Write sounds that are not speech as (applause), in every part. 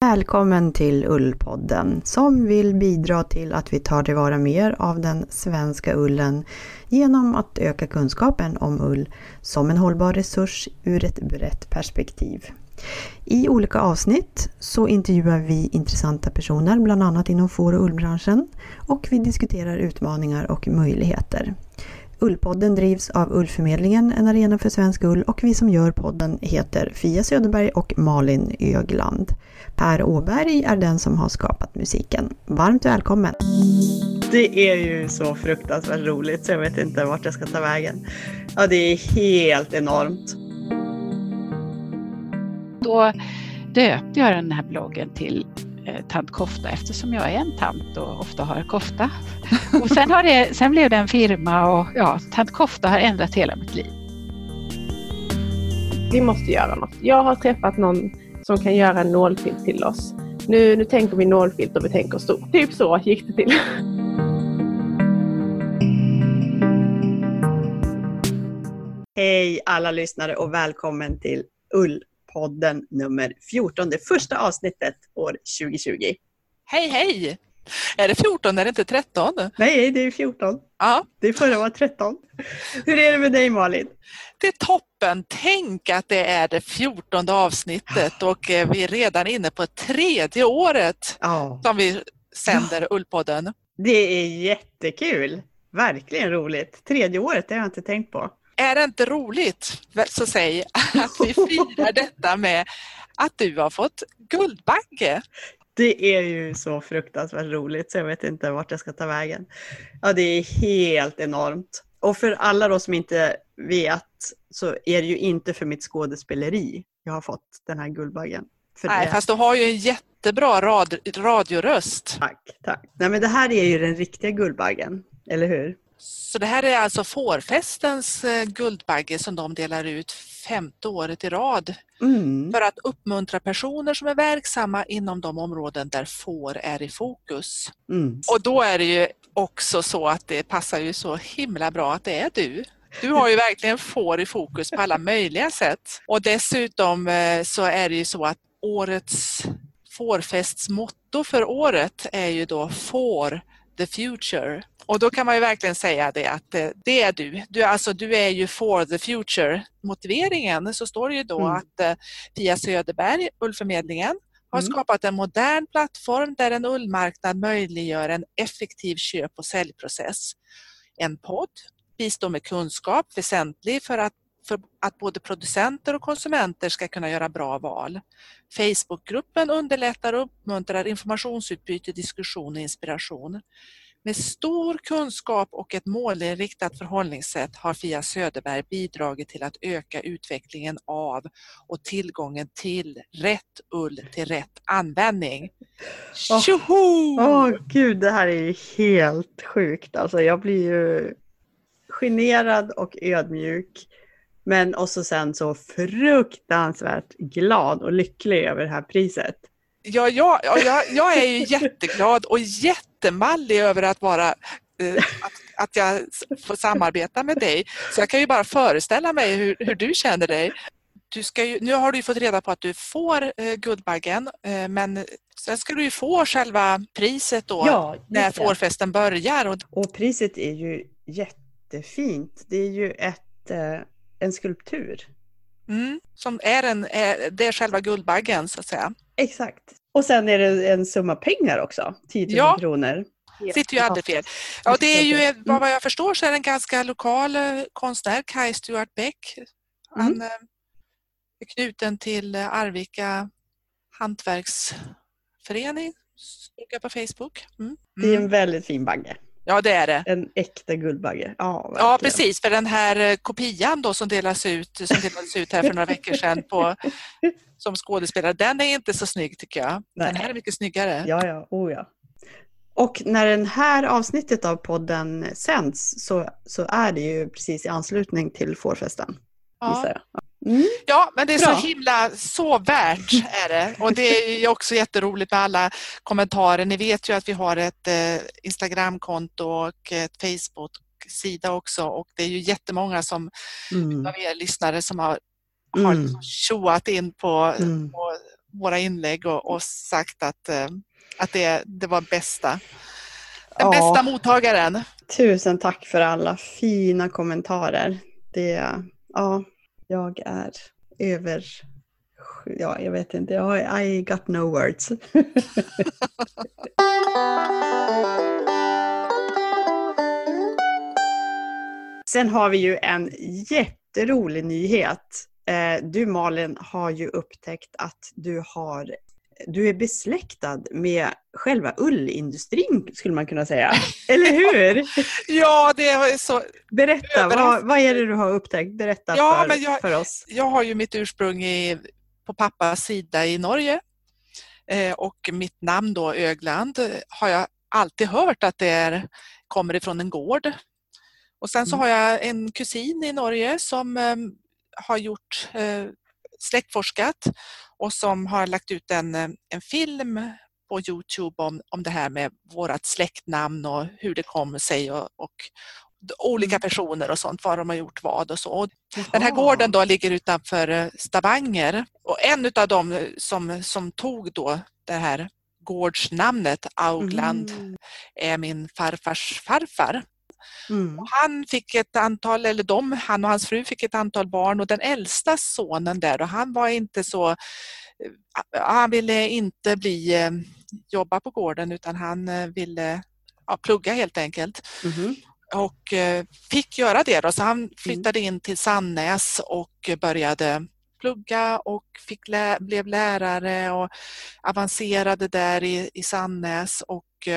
Välkommen till Ullpodden som vill bidra till att vi tar tillvara mer av den svenska ullen genom att öka kunskapen om ull som en hållbar resurs ur ett brett perspektiv. I olika avsnitt så intervjuar vi intressanta personer, bland annat inom får och ullbranschen och vi diskuterar utmaningar och möjligheter. Ullpodden drivs av Ullförmedlingen, en arena för svensk ull och vi som gör podden heter Fia Söderberg och Malin Ögland. Per Åberg är den som har skapat musiken. Varmt välkommen! Det är ju så fruktansvärt roligt så jag vet inte vart jag ska ta vägen. Ja, det är helt enormt. Då döpte jag den här bloggen till eh, Tant Kofta eftersom jag är en tant och ofta har kofta. (laughs) Och sen, har det, sen blev det en firma och ja, Tant Kofta har ändrat hela mitt liv. Vi måste göra något. Jag har träffat någon som kan göra en nålfilt till oss. Nu, nu tänker vi nålfilt och vi tänker stort. Typ så gick det till. Hej alla lyssnare och välkommen till Ullpodden nummer 14, det första avsnittet år 2020. Hej hej! Är det 14? Är det inte 13? Nej, det är 14. Ja. Det förra var 13. Hur är det med dig Malin? Det är toppen! Tänk att det är det 14 avsnittet och eh, vi är redan inne på tredje året Ja, som vi sänder Ullpodden. det är jättekul. Verkligen roligt. Tredje året, det har jag inte tänkt på. Är det inte roligt, så säg att vi firar (laughs) detta med att du har fått Guldbagge. Det är ju så fruktansvärt roligt så jag vet inte vart jag ska ta vägen. Ja, det är helt enormt. Och för alla då som inte vet så är det ju inte för mitt skådespeleri jag har fått den här Guldbaggen. Nej, det- fast du har ju en jättebra rad, radioröst. Tack, tack. Nej men det här är ju den riktiga Guldbaggen, eller hur? Så det här är alltså fårfestens eh, Guldbagge som de delar ut femte året i rad Mm. för att uppmuntra personer som är verksamma inom de områden där får är i fokus. Mm. Och då är det ju också så att det passar ju så himla bra att det är du. Du har ju verkligen får i fokus på alla möjliga sätt. Och dessutom eh, så är det ju så att årets fårfests motto för året är ju då For the future. Och då kan man ju verkligen säga det att eh, det är du. Du, alltså, du är ju for the future. Motiveringen så står det ju då Mm. att eh, Pia Söderberg, Ullförmedlingen, har Mm. skapat en modern plattform där en ullmarknad möjliggör en effektiv köp och säljprocess. En podd bistår med kunskap väsentlig för att, för att både producenter och konsumenter ska kunna göra bra val. Facebookgruppen underlättar och uppmuntrar informationsutbyte, diskussion och inspiration. Med stor kunskap och ett målinriktat förhållningssätt har Fia Söderberg bidragit till att öka utvecklingen av och tillgången till rätt ull till rätt användning. Åh. Tjoho! Åh gud, det här är ju helt sjukt. Alltså jag blir ju generad och ödmjuk. Men också sen så fruktansvärt glad och lycklig över det här priset. Ja, ja, ja, jag, jag är ju jätteglad och jättemallig över att vara eh, att, att jag får samarbeta med dig. Så jag kan ju bara föreställa mig hur, hur du känner dig. Du ska ju, nu har du ju fått reda på att du får eh, Guldbaggen eh, men sen ska du ju få själva priset då Ja, när fårfesten börjar. Och, Och priset är ju jättefint. Det är ju ett, eh, en skulptur. mm, som är, en, är, det är själva Guldbaggen så att säga. Exakt. Och sen är det en summa pengar också, 10 000 Ja. kronor. Sitter ju aldrig fel. Ja, det är ju, vad jag förstår så är det en ganska lokal eh, konstnär, Kai Stuart Beck. Han Mm. eh, är knuten till eh, Arvika hantverksförening, jag på Facebook. Mm. Det är en Mm. väldigt fin bagge. Ja, det är det. En äkta guldbagge. Ja, Ja, precis. För den här eh, kopian då som delas ut, som delades ut här för några veckor sedan på, (laughs) som skådespelare, den är inte så snygg tycker jag. Den Nej. här är mycket snyggare. Ja, ja, oh ja. Och när det här avsnittet av podden sänds så, så är det ju precis i anslutning till fårfesten. Jag. Mm. Ja, men det är Bra. så himla, så värt är det. Och det är ju också jätteroligt med alla kommentarer. Ni vet ju att vi har ett eh, Instagramkonto och ett Facebook Facebook-sida också och det är ju jättemånga som, Mm. av er lyssnare som har, har Mm. liksom tjoat in på, Mm. på våra inlägg och, och sagt att, eh, att det, det var bästa. Den Ja. bästa mottagaren. Tusen tack för alla fina kommentarer. Det, ja, jag är över... Ja, jag vet inte. Jag, I got no words. (laughs) Sen har vi ju en jätterolig nyhet. Eh, du Malin har ju upptäckt att du har du är besläktad med själva ullindustrin skulle man kunna säga. Eller hur? (laughs) Ja, det är så. Berätta, vad, vad är det du har upptäckt? Berätta Ja, för, men jag- för oss. Jag har ju mitt ursprung i, på pappas sida i Norge eh, och mitt namn då Ögland har jag alltid hört att det är, kommer ifrån en gård. Och sen så Mm. har jag en kusin i Norge som eh, har gjort eh, släktforskat och som har lagt ut en, eh, en film på Youtube om, om det här med vårat släktnamn och hur det kommer sig och, och olika Mm. personer och sånt, vad de har gjort vad och så. Och den här gården då ligger utanför eh, Stavanger och en av dem eh, som, som tog då det här gårdsnamnet Augland Mm. är min farfars farfar. Mm. Han fick ett antal, eller de, han och hans fru fick ett antal barn och den äldsta sonen där och han var inte så, eh, han ville inte bli, eh, jobba på gården utan han eh, ville ja, plugga helt enkelt Mhm. och fick göra det. Då. Så han flyttade in till Sannäs och började plugga och fick lä- blev lärare och avancerade där i, i Sannäs och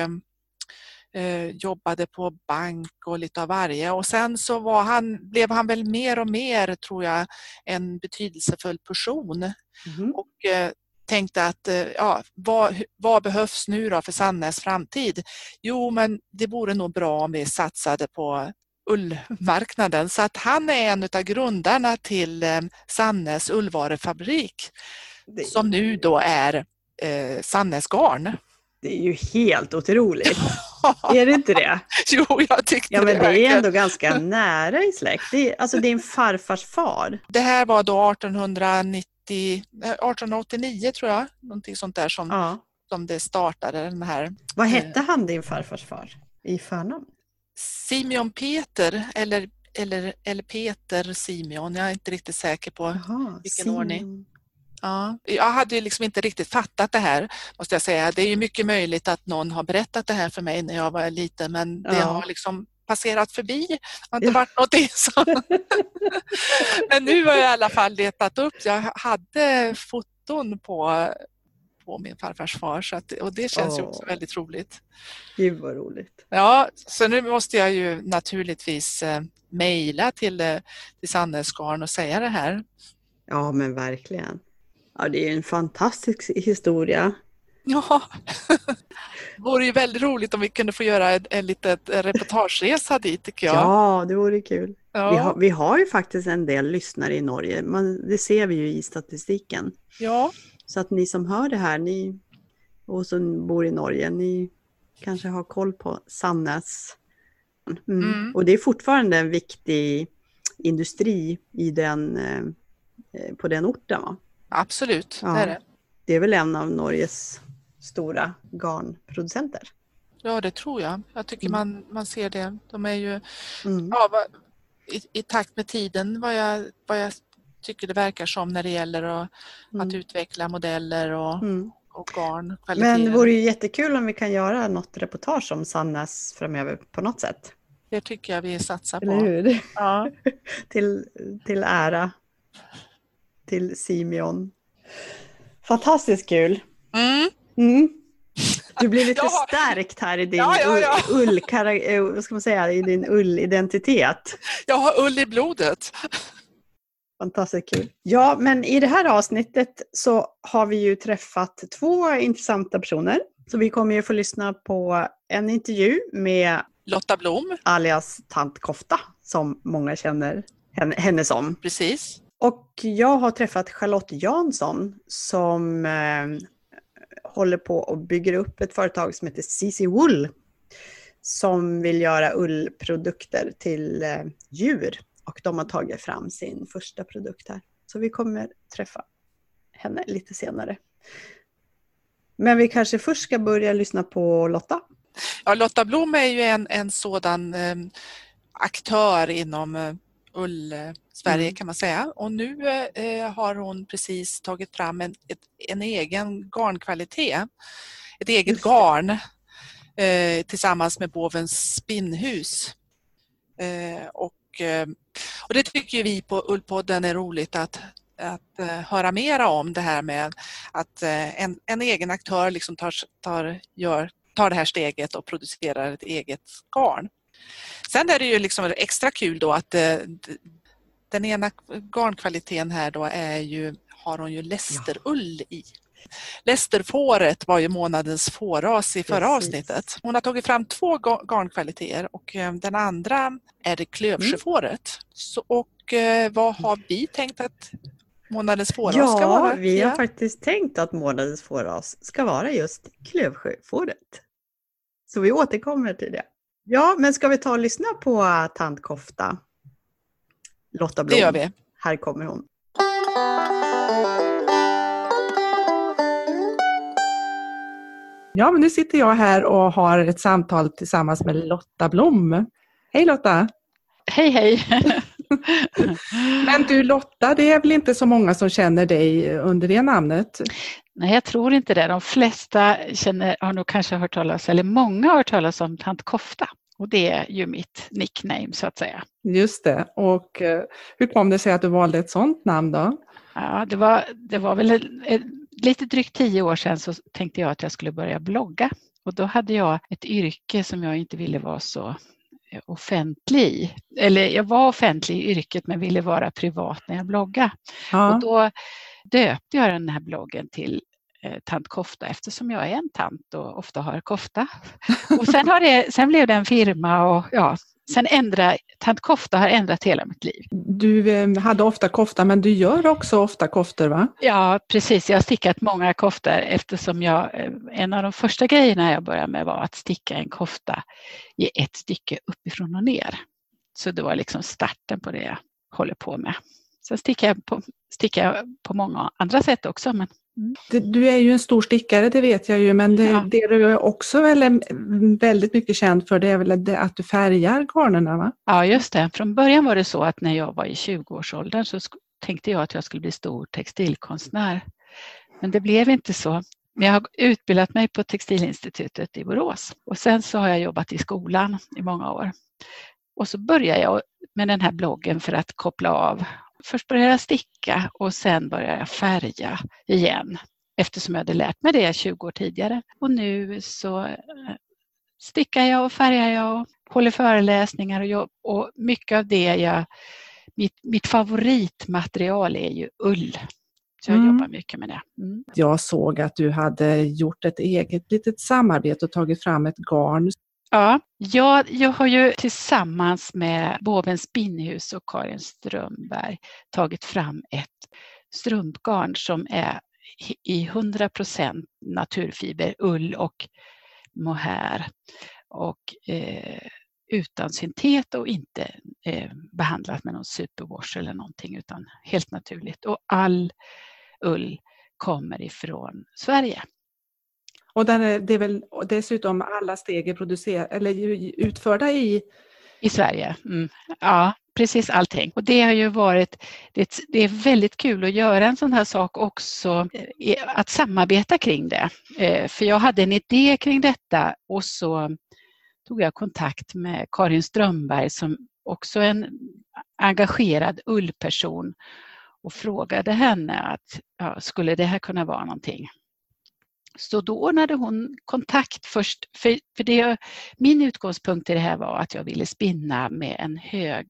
eh, jobbade på bank och lite av varje. Och sen så var han, blev han väl mer och mer, tror jag, en betydelsefull person Mhm. och eh, tänkte att eh, ja, vad, vad behövs nu då för Sannäs framtid? Jo, men det vore nog bra om vi satsade på ullmarknaden. Så att han är en av grundarna till eh, Sannäs ullvarufabrik Det, som nu då är eh, Sannäs Garn. det är ju helt otroligt. (laughs) Är det inte det? (laughs) jo, jag tyckte Ja, men det är verkligen. ändå ganska nära i släkt. Det är, alltså din farfars far. Det här var då 1890, eh, 1889 tror jag, någonting sånt där som, Ja. som det startade den här Vad hette han, din farfars far, i förnamn? Simeon Peter eller, eller, eller Peter Simeon, jag är inte riktigt säker på. Jaha, Vilken Simon. ordning? Ja. Jag hade ju liksom inte riktigt fattat det här, måste jag säga. Det är ju mycket möjligt att någon har berättat det här för mig när jag var liten, men det Ja. har liksom passerat förbi. Det har inte Ja. varit någonting (laughs) som... men nu har jag i alla fall letat upp. Jag hade foton på, på min farfars far så att, och det känns ju också väldigt roligt. Gud vad roligt. Ja, så nu måste jag ju naturligtvis eh, mejla till, eh, till Sannäs Garn och säga det här. Ja, men verkligen. Ja, det är en fantastisk historia. Ja, det (laughs) vore ju väldigt roligt om vi kunde få göra en, en liten reportageresa dit tycker jag. Ja, det vore kul. Ja, Vi, har, vi har ju faktiskt en del lyssnare i Norge. Man, det ser vi ju i statistiken. ja, Så att ni som hör det här, ni och som bor i Norge, ni kanske har koll på Sannäs. Mm. Mm. Och det är fortfarande en viktig industri i den, eh, på den orten. Va? Absolut. Ja. Det är det. Det är väl en av Norges stora garnproducenter. Ja, det tror jag. Jag tycker Mm. man, man ser det. De är ju Mm. ja, vad- i, i takt med tiden vad jag, vad jag tycker det verkar som när det gäller att, att Mm. utveckla modeller och, Mm. och garn. Men det vore ju jättekul om vi kan göra något reportage om Sannäs framöver på något sätt. Det tycker jag vi satsar Eller på. hur? Ja. (laughs) till, till ära till Simeon. Fantastiskt kul! Mm. Mm. Du blir lite (laughs) har- stärkt här i din, Ja, ja, ja. Ull, ull, eh, vad ska man säga, i din ullidentitet. Jag har ull i blodet. Fantastiskt kul. Ja, men i det här avsnittet så har vi ju träffat två intressanta personer. Så vi kommer ju få lyssna på en intervju med Lotta Blom, alias Tant Kofta, som många känner henne, henne som. precis. Och jag har träffat Charlotte Jansson som eh, håller på och bygger upp ett företag som heter CC Wool. som vill göra ullprodukter till eh, djur och de har tagit fram sin första produkt här. Så vi kommer träffa henne lite senare. Men vi kanske först ska börja lyssna på Lotta. Ja, Lotta Blom är ju en, en sådan eh, aktör inom eh, ull-Sverige mm. kan man säga. Och nu eh, har hon precis tagit fram en, ett, en egen garnkvalitet. Ett eget garn eh, tillsammans med Bovens spinnhus. Eh, och, eh, och det tycker vi på Ullpodden är roligt att, att uh, höra mera om det här med att uh, en, en egen aktör liksom tar, tar, gör, tar det här steget och producerar ett eget garn. Sen är det ju liksom extra kul då att uh, den ena garnkvaliteten här då är ju, har hon ju lästerull i. Lästerfåret var ju månadens fåras i förra Precis. avsnittet. Hon har tagit fram två garnkvaliteter och eh, den andra är det klövsjöfåret. Så, och eh, vad har vi tänkt att månadens fåras ja, ska vara? Ja, vi har faktiskt tänkt att månadens fåras ska vara just klövsjöfåret. Så vi återkommer till det. Ja, men ska vi ta och lyssna på Tant Kofta? Lotta Blom. Det gör vi. Här kommer hon. Ja, men nu sitter jag här och har ett samtal tillsammans med Lotta Blom. Hej Lotta! Hej hej! (laughs) men du Lotta, det är väl inte så många som känner dig under det namnet? Nej, jag tror inte det. De flesta känner, har nog kanske hört talas, eller många har hört talas om Tant Kofta. Och det är ju mitt nickname så att säga. Just det. Och eh, hur kom det sig att du valde ett sådant namn då? Ja, det var, det var väl lite drygt tio år sedan så tänkte jag att jag skulle börja blogga. Och då hade jag ett yrke som jag inte ville vara så eh, offentlig i. Eller jag var offentlig i yrket men ville vara privat när jag bloggade. Ja. Och då döpte jag den här bloggen till eh, tant kofta eftersom jag är en tant och ofta har kofta. Och sen, har det, sen blev det en firma och ja, Sen ändra, tant kofta har ändrat hela mitt liv. Du eh, hade ofta kofta men du gör också ofta koftor va? Ja precis, jag har stickat många koftor eftersom jag, eh, en av de första grejerna jag började med var att sticka en kofta i ett stycke uppifrån och ner. Så det var liksom starten på det jag håller på med. Sen stickar jag på, stickar jag på många andra sätt också men du är ju en stor stickare, det vet jag ju, men det, ja. det du är också väl väldigt mycket känd för det är väl det att du färgar garnerna? Va? Ja, just det. Från början var det så att när jag var i 20-årsåldern så tänkte jag att jag skulle bli stor textilkonstnär. Men det blev inte så. Men jag har utbildat mig på Textilinstitutet i Borås och sen så har jag jobbat i skolan i många år. Och så började jag med den här bloggen för att koppla av först började jag sticka och sen började jag färga igen eftersom jag hade lärt mig det 20 år tidigare. Och nu så eh, stickar jag och färgar jag och håller föreläsningar och, jobb, och mycket av det jag, mitt, mitt favoritmaterial är ju ull. Så jag mm. jobbar mycket med det. Mm. Jag såg att du hade gjort ett eget litet samarbete och tagit fram ett garn Ja, jag, jag har ju tillsammans med Bovens spinnhus och Karin Strömberg tagit fram ett strumpgarn som är i 100% naturfiber, ull och mohair och eh, utan syntet och inte eh, behandlat med någon superwash eller någonting utan helt naturligt. Och all ull kommer ifrån Sverige. Och den är, det är väl dessutom alla steg är producer, eller utförda i... I Sverige, mm. ja precis allting. Och det har ju varit, det, det, är väldigt kul att göra en sån här sak också, eh, att samarbeta kring det. Eh, för jag hade en idé kring detta och så tog jag kontakt med Karin Strömberg som också är en engagerad ullperson och frågade henne att ja, skulle det här kunna vara någonting så då ordnade hon kontakt först. För, för det, min utgångspunkt i det här var att jag ville spinna med en hög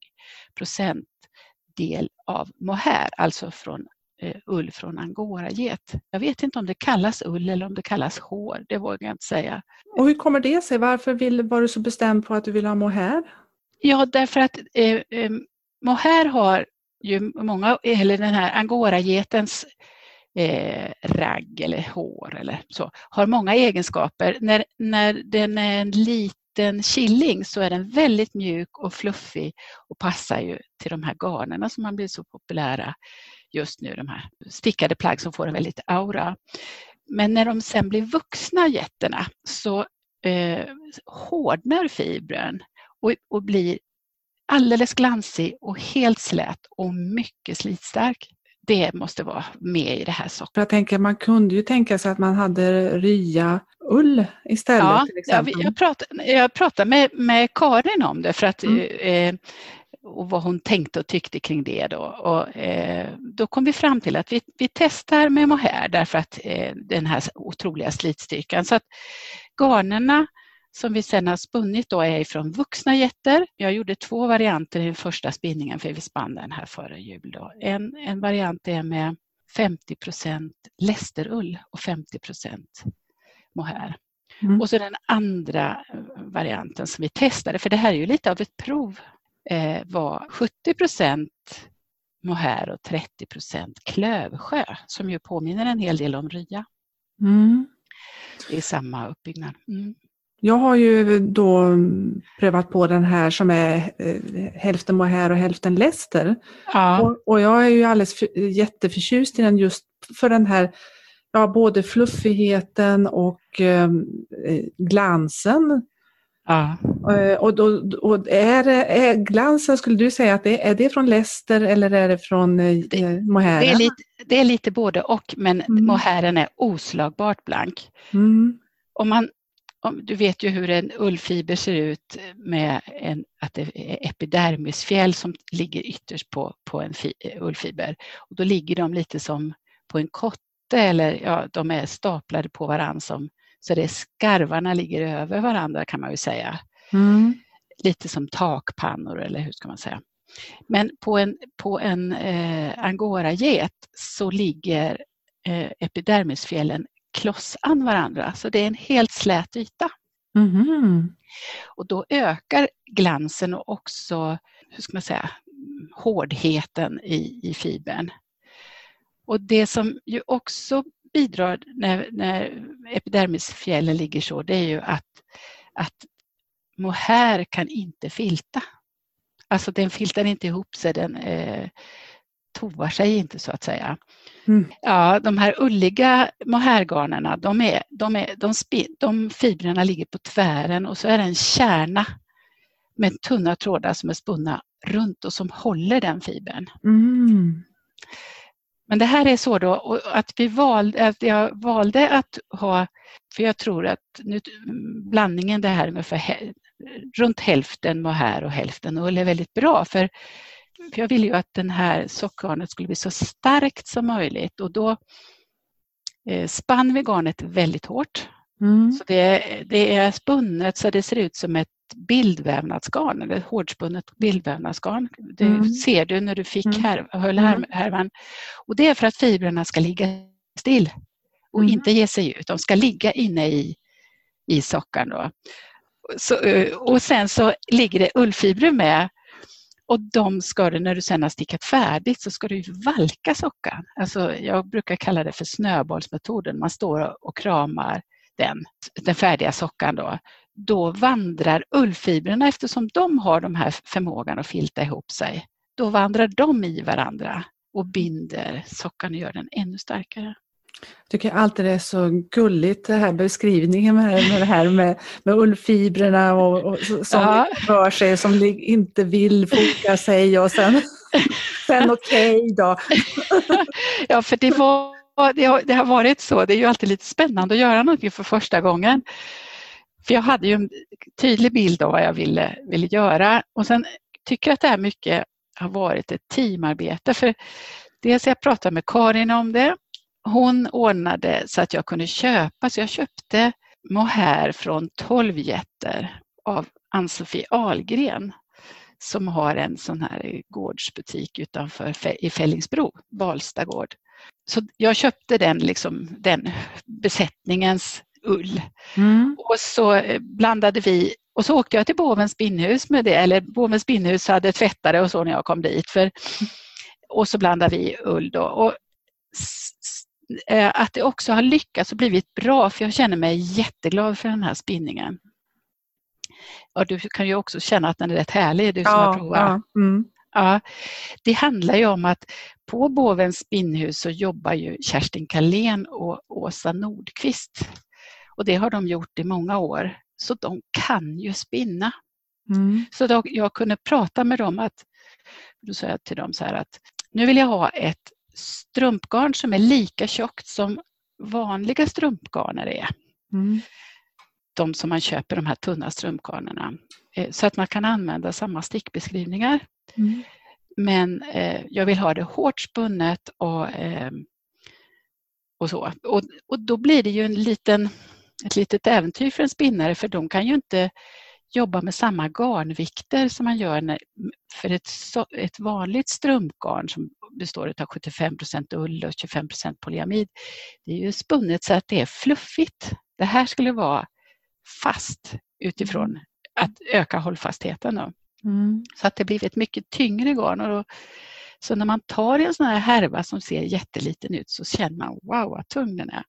procentdel av mohair, alltså från eh, ull från angoraget. Jag vet inte om det kallas ull eller om det kallas hår, det vågar jag inte säga. Och hur kommer det sig? Varför vill, var du så bestämd på att du vill ha mohair? Ja, därför att eh, eh, mohair har ju många, eller den här angoragetens eh, ragg eller hår eller så, har många egenskaper. När, när den är en liten killing så är den väldigt mjuk och fluffig och passar ju till de här garnerna som har blivit så populära just nu, de här stickade plagg som får en väldigt aura. Men när de sen blir vuxna getterna så eh, hårdnar fibren och, och blir alldeles glansig och helt slät och mycket slitstark. Det måste vara med i det här sockret. Jag tänker, man kunde ju tänka sig att man hade rya ull istället. Ja, till exempel. jag, pratade, jag pratade med, med Karin om det för att mm. eh, och vad hon tänkte och tyckte kring det. Då. Och, eh, då kom vi fram till att vi, vi testar med mohair därför att eh, den här otroliga slitstyrkan. Så att garnerna som vi sedan har spunnit då är från vuxna getter. Jag gjorde två varianter i den första spinningen för vi spann den här före jul. Då. En, en variant är med 50% lästerull och 50 mohair. Mm. Och så den andra varianten som vi testade, för det här är ju lite av ett prov, eh, var 70% mohair och 30% klövsjö som ju påminner en hel del om rya. Mm. Det är samma uppbyggnad. Mm. Jag har ju då prövat på den här som är eh, hälften mohair och hälften läster. Ja. Och, och, jag är ju alldeles för, jätteförtjust i den just för den här, ja både fluffigheten och eh, glansen. Ja. Eh, och, då, och är, är glansen, skulle du säga att det är det från läster eller är det från eh, mohair? Det är, lite, det är lite både och men mm. mohairen är oslagbart blank. Mm. Om man du vet ju hur en ullfiber ser ut med en, att det är epidermisfjäll som ligger ytterst på, på en fi, ullfiber. Och då ligger de lite som på en kotte eller ja, de är staplade på varandra som, så det är skarvarna ligger över varandra kan man ju säga. Mm. Lite som takpannor eller hur ska man säga. Men på en, på en eh, angoraget så ligger eh, epidermisfjällen klossan varandra, så det är en helt slät yta. Mm. Och då ökar glansen och också, hur ska man säga, hårdheten i, i fibern. Och det som ju också bidrar när, när epidermisfjällen ligger så, det är ju att, att mohair kan inte filta. Alltså den filtar inte ihop sig, den eh, tovar sig inte så att säga. Mm. Ja, de här ulliga mohairgarnerna, de, är, de, är, de, de fibrerna ligger på tvären och så är det en kärna med tunna trådar som är spunna runt och som håller den fibern. Mm. Men det här är så då att vi valde, att jag valde att ha, för jag tror att nu, blandningen det här ungefär runt hälften mohair och hälften ull är väldigt bra för för jag ville ju att den här sockgarnet skulle bli så starkt som möjligt och då eh, spann vi garnet väldigt hårt. Mm. Så det, det, är spunnet så det ser ut som ett bildvävnadsgarn, eller hårdspunnet bildvävnadsgarn. Det mm. ser du när du fick mm. här, höll här, mm. härvan. Och det är för att fibrerna ska ligga still och mm. inte ge sig ut. De ska ligga inne i, i sockan. Då. Så, eh, och sen så ligger det ullfibrer med och de ska du, när du sen har stickat färdigt, så ska du valka sockan. Alltså, jag brukar kalla det för snöbollsmetoden. Man står och kramar den, den färdiga sockan. Då. då vandrar ullfibrerna, eftersom de har de här förmågan att filta ihop sig, då vandrar de i varandra och binder sockan och gör den ännu starkare. Jag tycker alltid det är så gulligt det här beskrivningen med, med det här med, med ullfibrerna och, och som ja. rör sig, som inte vill foka sig och sen, (laughs) sen okej okay då. (laughs) ja, för det, var, det, har, det har varit så. Det är ju alltid lite spännande att göra någonting för första gången. För jag hade ju en tydlig bild av vad jag ville, ville göra och sen tycker jag att det här mycket har varit ett teamarbete. För dels jag pratade med Karin om det hon ordnade så att jag kunde köpa, så jag köpte mohair från 12 jätter av Ann-Sofie Ahlgren som har en sån här gårdsbutik utanför i Fällingsbro, Valsta gård. Så jag köpte den, liksom, den besättningens ull. Mm. Och så eh, blandade vi och så åkte jag till Bovens spinnhus med det, eller Bovens spinnhus hade tvättare och så när jag kom dit. För, och så blandade vi ull då. Och att det också har lyckats och blivit bra för jag känner mig jätteglad för den här spinningen. Ja, du kan ju också känna att den är rätt härlig, du som ja, har provat. Ja, mm. ja, det handlar ju om att på Bovens spinnhus så jobbar ju Kerstin Kalén och Åsa Nordqvist. Och det har de gjort i många år. Så de kan ju spinna. Mm. Så då, jag kunde prata med dem att, då sa jag till dem så här att nu vill jag ha ett strumpgarn som är lika tjockt som vanliga strumpgarner är. Mm. De som man köper, de här tunna strumpgarnerna. Eh, så att man kan använda samma stickbeskrivningar. Mm. Men eh, jag vill ha det hårt spunnet och, eh, och så. Och, och då blir det ju en liten, ett litet äventyr för en spinnare för de kan ju inte jobba med samma garnvikter som man gör för ett, ett vanligt strumpgarn som består av 75 ull och 25% polyamid. Det är ju spunnet så att det är fluffigt. Det här skulle vara fast utifrån mm. att öka hållfastheten. Då. Mm. Så att det blir ett mycket tyngre garn. Och då, så när man tar en sån här härva som ser jätteliten ut så känner man wow vad tung den är.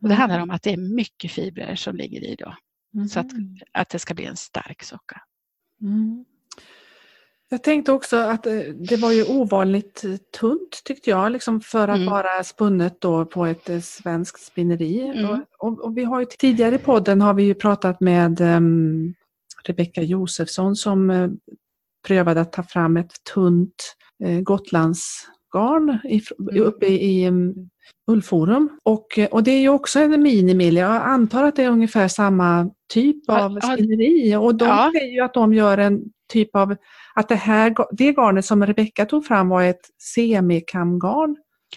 Och det mm. handlar om att det är mycket fibrer som ligger i då. Mm. Så att, mm. att det ska bli en stark socka. Mm. Jag tänkte också att eh, det var ju ovanligt tunt tyckte jag, liksom för att mm. vara spunnet då på ett eh, svenskt spinneri. Mm. Och, och, vi har ju, tidigare i podden har vi ju pratat med um, Rebecka Josefsson som uh, prövade att ta fram ett tunt uh, Gotlandsgarn i, mm. uppe i, i um, Ullforum. Och, och det är ju också en minimill. Jag antar att det är ungefär samma typ av ja, spinneri och de ja. säger ju att de gör en typ av, att det här det garnet som Rebecka tog fram var ett semikamgarn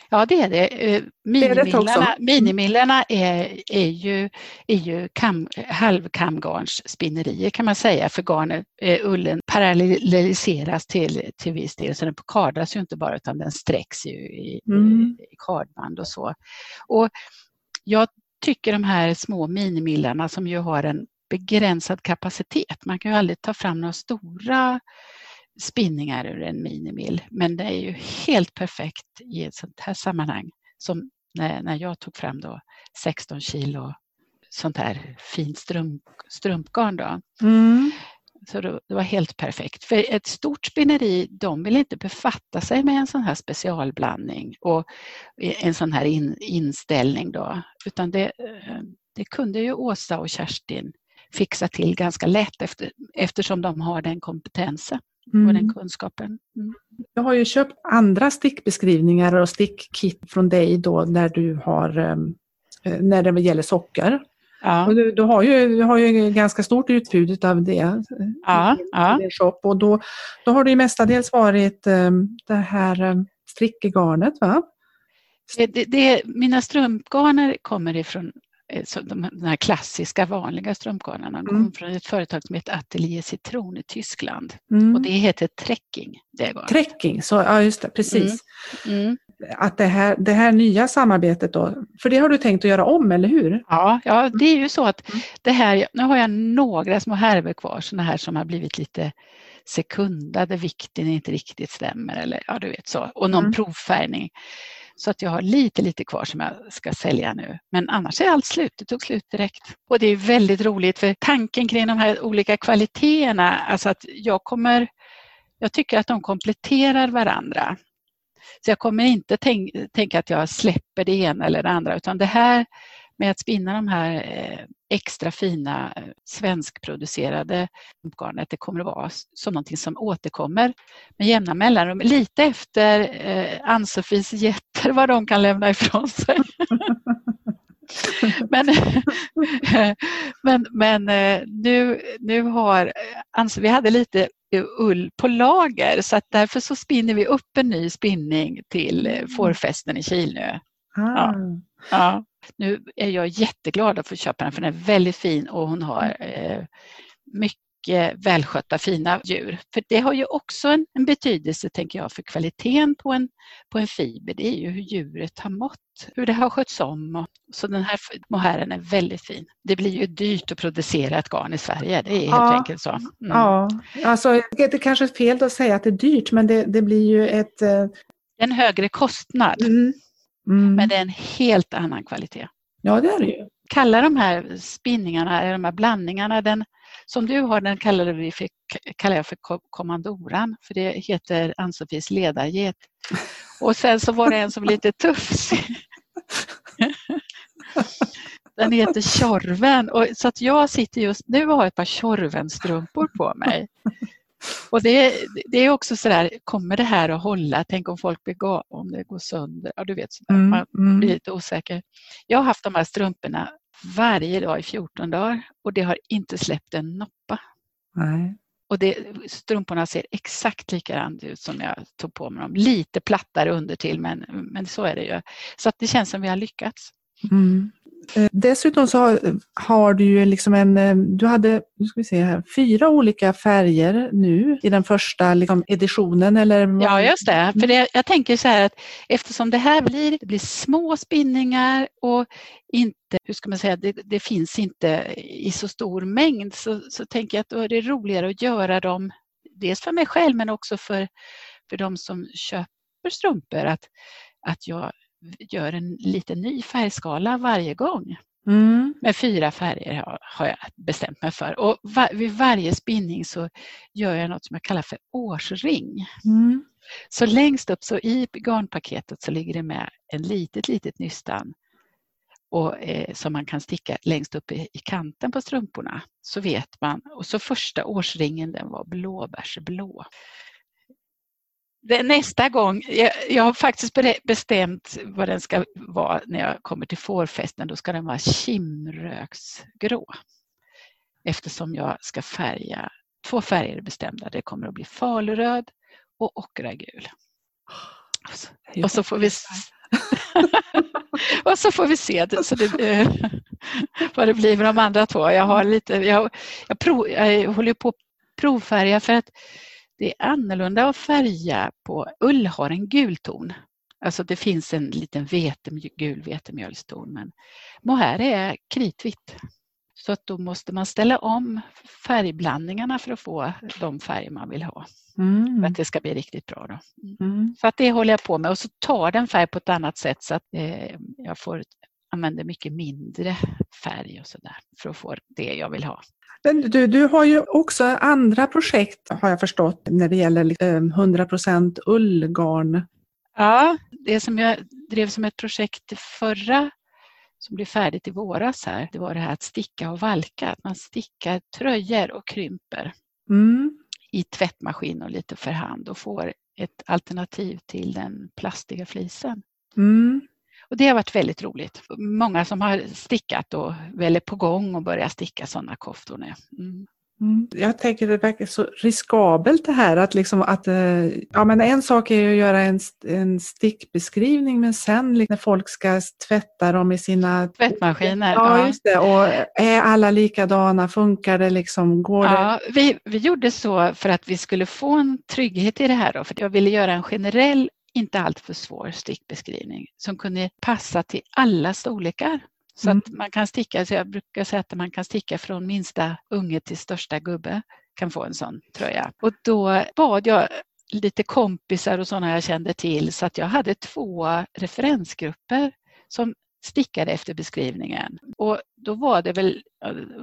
Ja, det är det. Eh, minimillarna, minimillarna är, är ju, är ju kam, halvkamgarnsspinnerier kan man säga för garnet, eh, ullen parallelliseras till, till viss del så den kardas ju inte bara utan den sträcks ju i, mm. i kardband och så. Och jag tycker de här små minimillarna som ju har en begränsad kapacitet, man kan ju aldrig ta fram några stora spinningar ur en minimill. Men det är ju helt perfekt i ett sånt här sammanhang som när, när jag tog fram då 16 kilo sånt här fint strump, strumpgarn. Då. Mm. Så det var helt perfekt. För ett stort spinneri, de vill inte befatta sig med en sån här specialblandning och en sån här in, inställning då. Utan det, eh, det kunde ju Åsa och Kerstin fixa till ganska lätt efter, eftersom de har den kompetensen mm. och den mm. kunskapen. Mm. Jag har ju köpt andra stickbeskrivningar och stickkit från dig då när du har ehm, eh, när det gäller socker. Ja. Och du, du, har ju, du har ju ganska stort utbud av det eh, ja, i, ja. din shop och då, då har det ju mestadels varit um, det här um, strickegarnet va? Det, det, mina strumpgarner kommer ifrån Eh, de, här klassiska vanliga strumpgarnerna mm. kommer från ett företag som heter Atelier Citron i Tyskland. Mm. Och det heter Trekking. Det Trekking, så, ja just det, precis. Mm. Att det här, det här nya samarbetet då, för det har du tänkt att göra om, eller hur? Ja, ja det är ju så att mm. det här, nu har jag några små härvor kvar, sådana här som har blivit lite sekunda där vikten inte riktigt stämmer eller ja du vet så och någon mm. provfärgning. Så att jag har lite, lite kvar som jag ska sälja nu. Men annars är allt slut. Det tog slut direkt. Och det är väldigt roligt för tanken kring de här olika kvaliteterna, alltså att jag kommer, jag tycker att de kompletterar varandra. Så jag kommer inte tänk, tänka att jag släpper det ena eller det andra utan det här med att spinna de här eh, extra fina eh, svenskproducerade garnet, det kommer att vara som någonting som återkommer med jämna mellanrum. Lite efter eh, Ann-Sofies getter, vad de kan lämna ifrån sig. (laughs) (laughs) men men, men nu, nu har Ann vi hade lite ull på lager så att därför så spinner vi upp en ny spinning till mm. fårfesten i Kilnö. Ah. Ja. ja. Nu är jag jätteglad att få köpa den för den är väldigt fin och hon har eh, mycket välskötta fina djur. För det har ju också en, en, betydelse, tänker jag, för kvaliteten på en, på en fiber. Det är ju hur djuret har mått, hur det har skötts om. Så den här mohären är väldigt fin. Det blir ju dyrt att producera ett garn i Sverige, det är helt ja, enkelt så. Mm. Ja, alltså det är kanske är fel att säga att det är dyrt, men det, det blir ju ett... Eh, en högre kostnad. Mm. Mm. Men det är en helt annan kvalitet. Ja, det är det ju. Kalla de här spinningarna, de här blandningarna, den som du har, den kallar, vi för, kallar jag för kommandoran, för det heter Ann-Sofies ledarget. Och sen så var det en som var lite tuff. (laughs) Den heter Tjorven. Och, så att jag sitter just nu och har ett par Tjorvenstrumpor på mig. Och det, det är också sådär, kommer det här att hålla? Tänk om folk blir om det går sönder? Ja, du vet, sådär. Mm, man mm. blir lite osäker. Jag har haft de här strumporna varje dag i 14 dagar och det har inte släppt en noppa. Nej. Och det, strumporna ser exakt likadant ut som jag tog på mig dem. Lite plattare under till men, men så är det ju. Så att det känns som vi har lyckats. Mm. Eh, dessutom så har, har, du ju liksom en, eh, du hade nu ska vi se här, fyra olika färger nu i den första liksom, editionen. Eller? Ja, just det. För det, jag tänker så här att eftersom det här blir, det blir små spinningar och inte, hur ska man säga, det, det finns inte i så stor mängd så, så tänker jag att då är det roligare att göra dem, dels för mig själv men också för, för de som köper strumpor. Att, att jag gör en liten ny färgskala varje gång. Mm. Med fyra färger har, jag bestämt mig för. Och var, vid varje spinning så gör jag något som jag kallar för årsring. Mm. Så längst upp så i garnpaketet så ligger det med en litet, litet nystan och, eh, som man kan sticka längst upp i, i, kanten på strumporna. Så vet man. Och så första årsringen den var blåbärsblå nästa gång, jag, jag, har faktiskt bestämt vad den ska vara när jag kommer till fårfesten. Då ska den vara kimröksgrå. Eftersom jag ska färga, två färger är bestämda. Det kommer att bli faluröd och ockragul. Och så får vi (laughs) och så får vi se det, så det, (laughs) vad det blir med de andra två. Jag, har lite, jag, jag, prov, jag håller på att provfärga för att det är annorlunda att färga på ull har en gul ton. Alltså det finns en liten vete, gul vetemjölston men mohair är kritvitt. Så att då måste man ställa om färgblandningarna för att få de färger man vill ha. Mm. För att det ska bli riktigt bra. Då. Mm. Så att det håller jag på med och så tar den färg på ett annat sätt så att eh, jag får använder mycket mindre färg och sådär för att få det jag vill ha. Men du, du har ju också andra projekt har jag förstått när det gäller 100% liksom, ullgarn. Ja, det som jag drev som ett projekt förra som blev färdigt i våras här, det var det här att sticka och valka. Att man stickar tröjor och krymper mm. i tvättmaskin och lite för hand och får ett alternativ till den plastiga flisen. Mm. Och det har varit väldigt roligt. Många som har stickat och väl är på gång och börjar sticka sådana koftor nu. Mm. Mm. Jag tänker det verkar så riskabelt det här att liksom att, eh, ja men en sak är att göra en, en stickbeskrivning men sen liksom, när folk ska tvätta dem i sina tvättmaskiner. Ja, just det. Och är alla likadana? Funkar det liksom? Går ja, det? Vi, vi gjorde så för att vi skulle få en trygghet i det här då, för jag ville göra en generell inte alltför svår stickbeskrivning som kunde passa till alla storlekar. Så mm. att man kan sticka, så jag brukar säga att man kan sticka från minsta unge till största gubbe kan få en sån tröja. Och då bad jag lite kompisar och sådana jag kände till så att jag hade två referensgrupper som stickade efter beskrivningen. Och då var det väl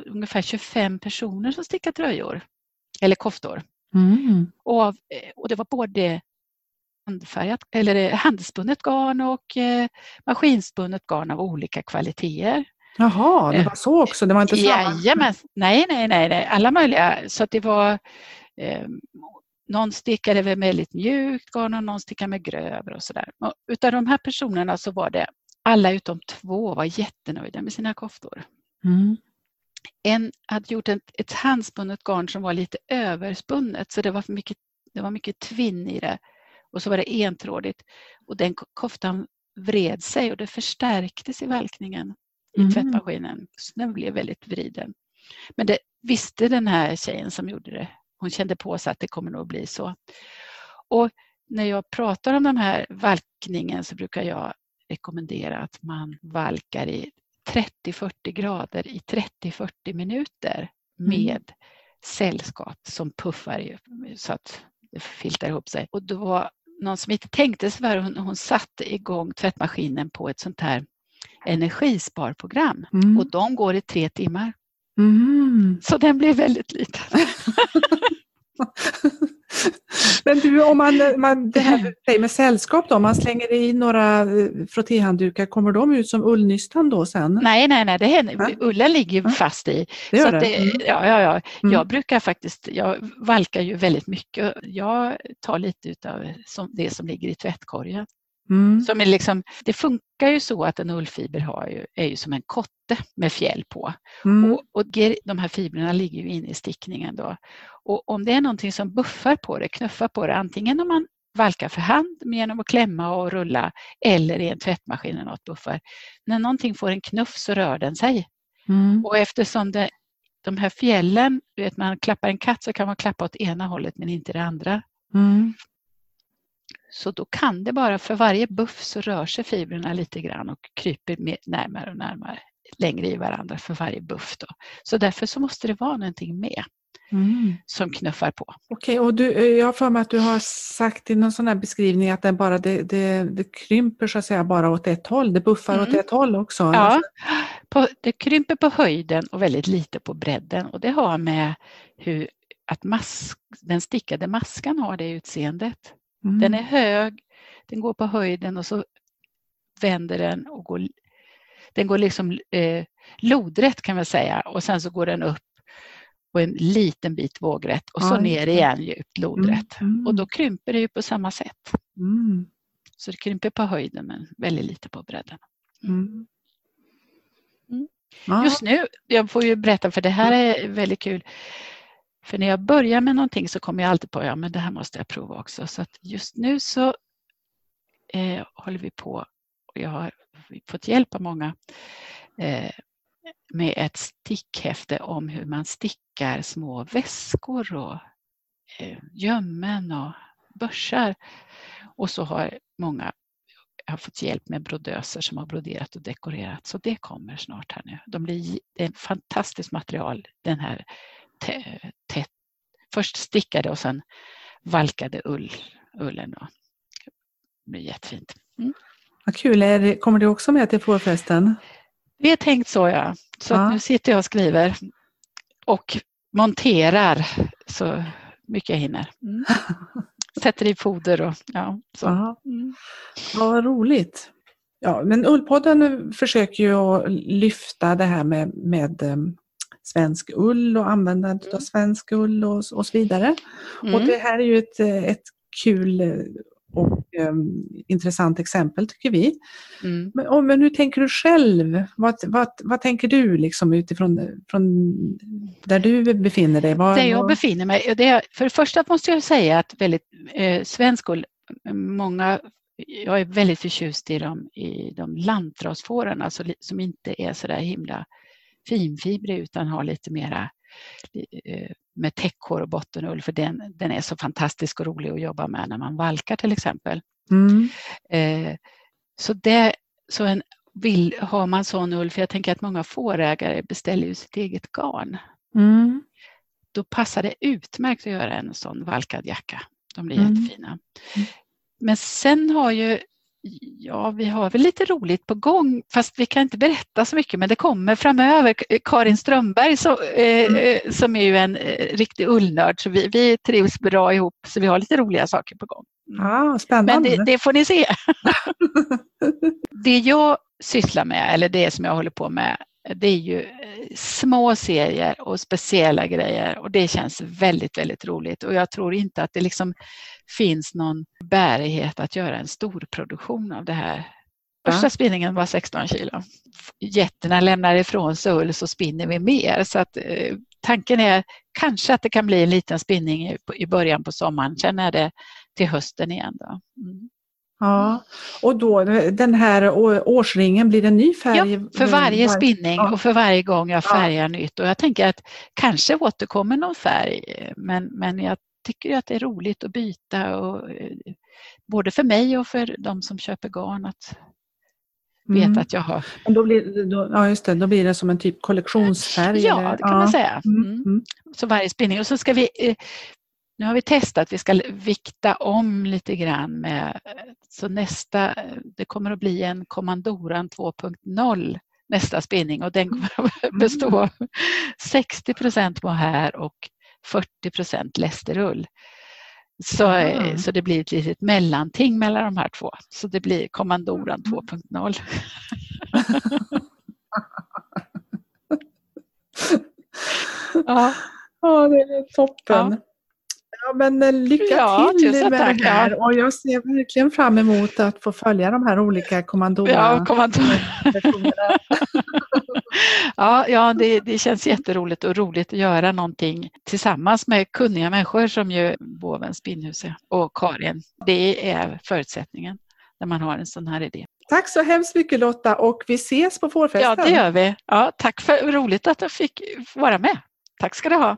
ungefär 25 personer som stickade tröjor eller koftor. Mm. Och, och det var både handfärgat eller handspunnet garn och eh, maskinspunnet garn av olika kvaliteter. Jaha, det var så också? Det var inte samma? Jajamän, nej, nej, nej, nej, alla möjliga. Så det var eh, någon stickade med väldigt mjukt garn och någon stickade med grövre och sådär. Utav de här personerna så var det alla utom två var jättenöjda med sina koftor. Mm. En hade gjort ett, ett handspunnet garn som var lite överspunnet så det var, för mycket, det var mycket tvinn i det och så var det entrådigt och den koftan vred sig och det förstärktes i valkningen i mm. tvättmaskinen. Så den blev väldigt vriden. Men det visste den här tjejen som gjorde det. Hon kände på sig att det kommer nog bli så. Och när jag pratar om den här valkningen så brukar jag rekommendera att man valkar i 30-40 grader i 30-40 minuter mm. med mm. sällskap som puffar så att det filtar ihop sig. Och då någon som inte tänkte så var hon, hon satte igång tvättmaskinen på ett sånt här energisparprogram mm. och de går i tre timmar. Mm. Så den blev väldigt liten. (laughs) (laughs) Men du, om man, man det här med sällskap då, om man slänger i några eh, frottéhanddukar, kommer de ut som ullnystan då sen? Nej, nej, nej, det händer, ja. ullen ligger ju fast i. Det gör så det. Mm. ja, ja, ja. Mm. Jag brukar faktiskt, jag valkar ju väldigt mycket. Jag tar lite av det som ligger i tvättkorgen. Mm. Som är liksom, det funkar ju så att en ullfiber har ju, är ju som en kotte med fjäll på. Mm. Och, och, de här fibrerna ligger ju inne i stickningen. Då. Och om det är någonting som buffar på det, knuffar på det, antingen om man valkar för hand genom att klämma och rulla eller i en tvättmaskin eller något buffar. När någonting får en knuff så rör den sig. Mm. Och eftersom det, de här fjällen, vet man klappar en katt så kan man klappa åt ena hållet men inte det andra. Mm. Så då kan det bara, för varje buff så rör sig fibrerna lite grann och kryper närmare och närmare längre i varandra för varje buff. Då. Så därför så måste det vara någonting med mm. som knuffar på. Okej, och du, eh, jag har för mig att du har sagt i någon sån här beskrivning att det, bara, det, det, det krymper så att säga bara åt ett håll, det buffar mm. åt ett håll också. Ja, på, det krymper på höjden och väldigt lite på bredden och det har med hur att mask, den stickade maskan har det utseendet. Mm. Den är hög, den går på höjden och så vänder den och går, den går liksom eh, lodrätt kan man säga och sen så går den upp och en liten bit vågrätt och så ja, ner igen djupt lodrätt. Mm, mm. Och då krymper det ju på samma sätt. Mm. Så det krymper på höjden men väldigt lite på bredden. Mm. Mm. Just nu, jag får ju berätta för det här är väldigt kul. För när jag börjar med någonting så kommer jag alltid på ja men det här måste jag prova också. Så att just nu så eh, håller vi på och jag har fått hjälp av många eh, med ett stickhäfte om hur man stickar små väskor och eh, gömmen och börsar. Och så har många jag har fått hjälp med brodöser som har broderat och dekorerat. Så det kommer snart här nu. De blir, det är ett fantastiskt material, den här tätt, först stickade och sen valkade ull, ullen. Då. Det blir jättefint. Mm. Vad kul, är det, kommer det också med till fårfesten? Det är tänkt så ja. Så ja. nu sitter jag och skriver och monterar så mycket jag hinner. Mm. (laughs) Sätter i foder och ja. Så. Mm. Vad roligt. Ja, men Ullpodden försöker ju lyfta det här med, med ehm, svensk ull och användandet mm. av svensk ull och, och så vidare. Mm. Och det här är ju ett, ett kul och um, intressant exempel tycker vi. Mm. Men, oh, men hur tänker du själv? Vad, vad, vad tänker du liksom utifrån från där du befinner dig? Var, där jag befinner mig, det, för det första måste jag säga att väldigt, eh, svensk ull, många jag är väldigt förtjust i de, i de lantrasfåren, alltså, som inte är så där himla finfibrig utan har lite mera eh, med täckhår och bottenull för den, den är så fantastisk och rolig att jobba med när man valkar till exempel. Mm. Eh, så, det, så en, vill, har man sån ull, för jag tänker att många fårägare beställer ju sitt eget garn. Mm. Då passar det utmärkt att göra en sån valkad jacka. De blir mm. jättefina. Men sen har ju Ja, vi har väl lite roligt på gång, fast vi kan inte berätta så mycket, men det kommer framöver. Karin Strömberg så, eh, mm. Eh, som är ju en eh, riktig ullnörd, så vi, vi trivs bra ihop, så vi har lite roliga saker på gång. Ah, spännande. Men det, det får ni se. (laughs) det jag sysslar med, eller det som jag håller på med, det är ju eh, små serier och speciella grejer och det känns väldigt, väldigt roligt och jag tror inte att det liksom finns någon bärighet att göra en stor produktion av det här. Första ja. spinningen var 16 kilo. Jätterna lämnar ifrån sig ull så spinner vi mer så att eh, tanken är kanske att det kan bli en liten spinning i, början på sommaren, sen är det till hösten igen. Då. Mm. Ja, och då den här årsringen, blir det en ny färg? Ja, för varje spinning ja. och för varje gång jag färgar ja. nytt. Och jag tänker att kanske återkommer någon färg, men, men jag tycker att det är roligt att byta, och, eh, både för mig och för de som köper garn. Att veta mm. att jag har... Då blir, då, ja, just det, då blir det som en typ kollektionsfärg? Ja, eller? det kan man säga. Mm. mm. Mm. Så varje spinning. Och så ska vi eh, nu har vi testat, vi ska vikta om lite grann med, så nästa, det kommer att bli en kommandoran 2.0 nästa spinning och den kommer att bestå av 60 procent mohair och 40 procent lästerull. Så, mm. så det blir ett litet mellanting mellan de här två. Så det blir kommandoran 2.0. (laughs) ja. ja, det är toppen. Ja. Ja, men eh, lycka ja, till med tack, det här och jag ser verkligen fram emot att få följa de här olika kommandorerna. Ja, kommandor. (laughs) ja, ja det, det känns jätteroligt och roligt att göra någonting tillsammans med kunniga människor som ju Boven Spinnhus och Karin. Det är förutsättningen när man har en sån här idé. Tack så hemskt mycket Lotta och vi ses på fårfesten. Ja, det gör vi. Ja, tack för roligt att jag fick vara med. Tack ska du ha.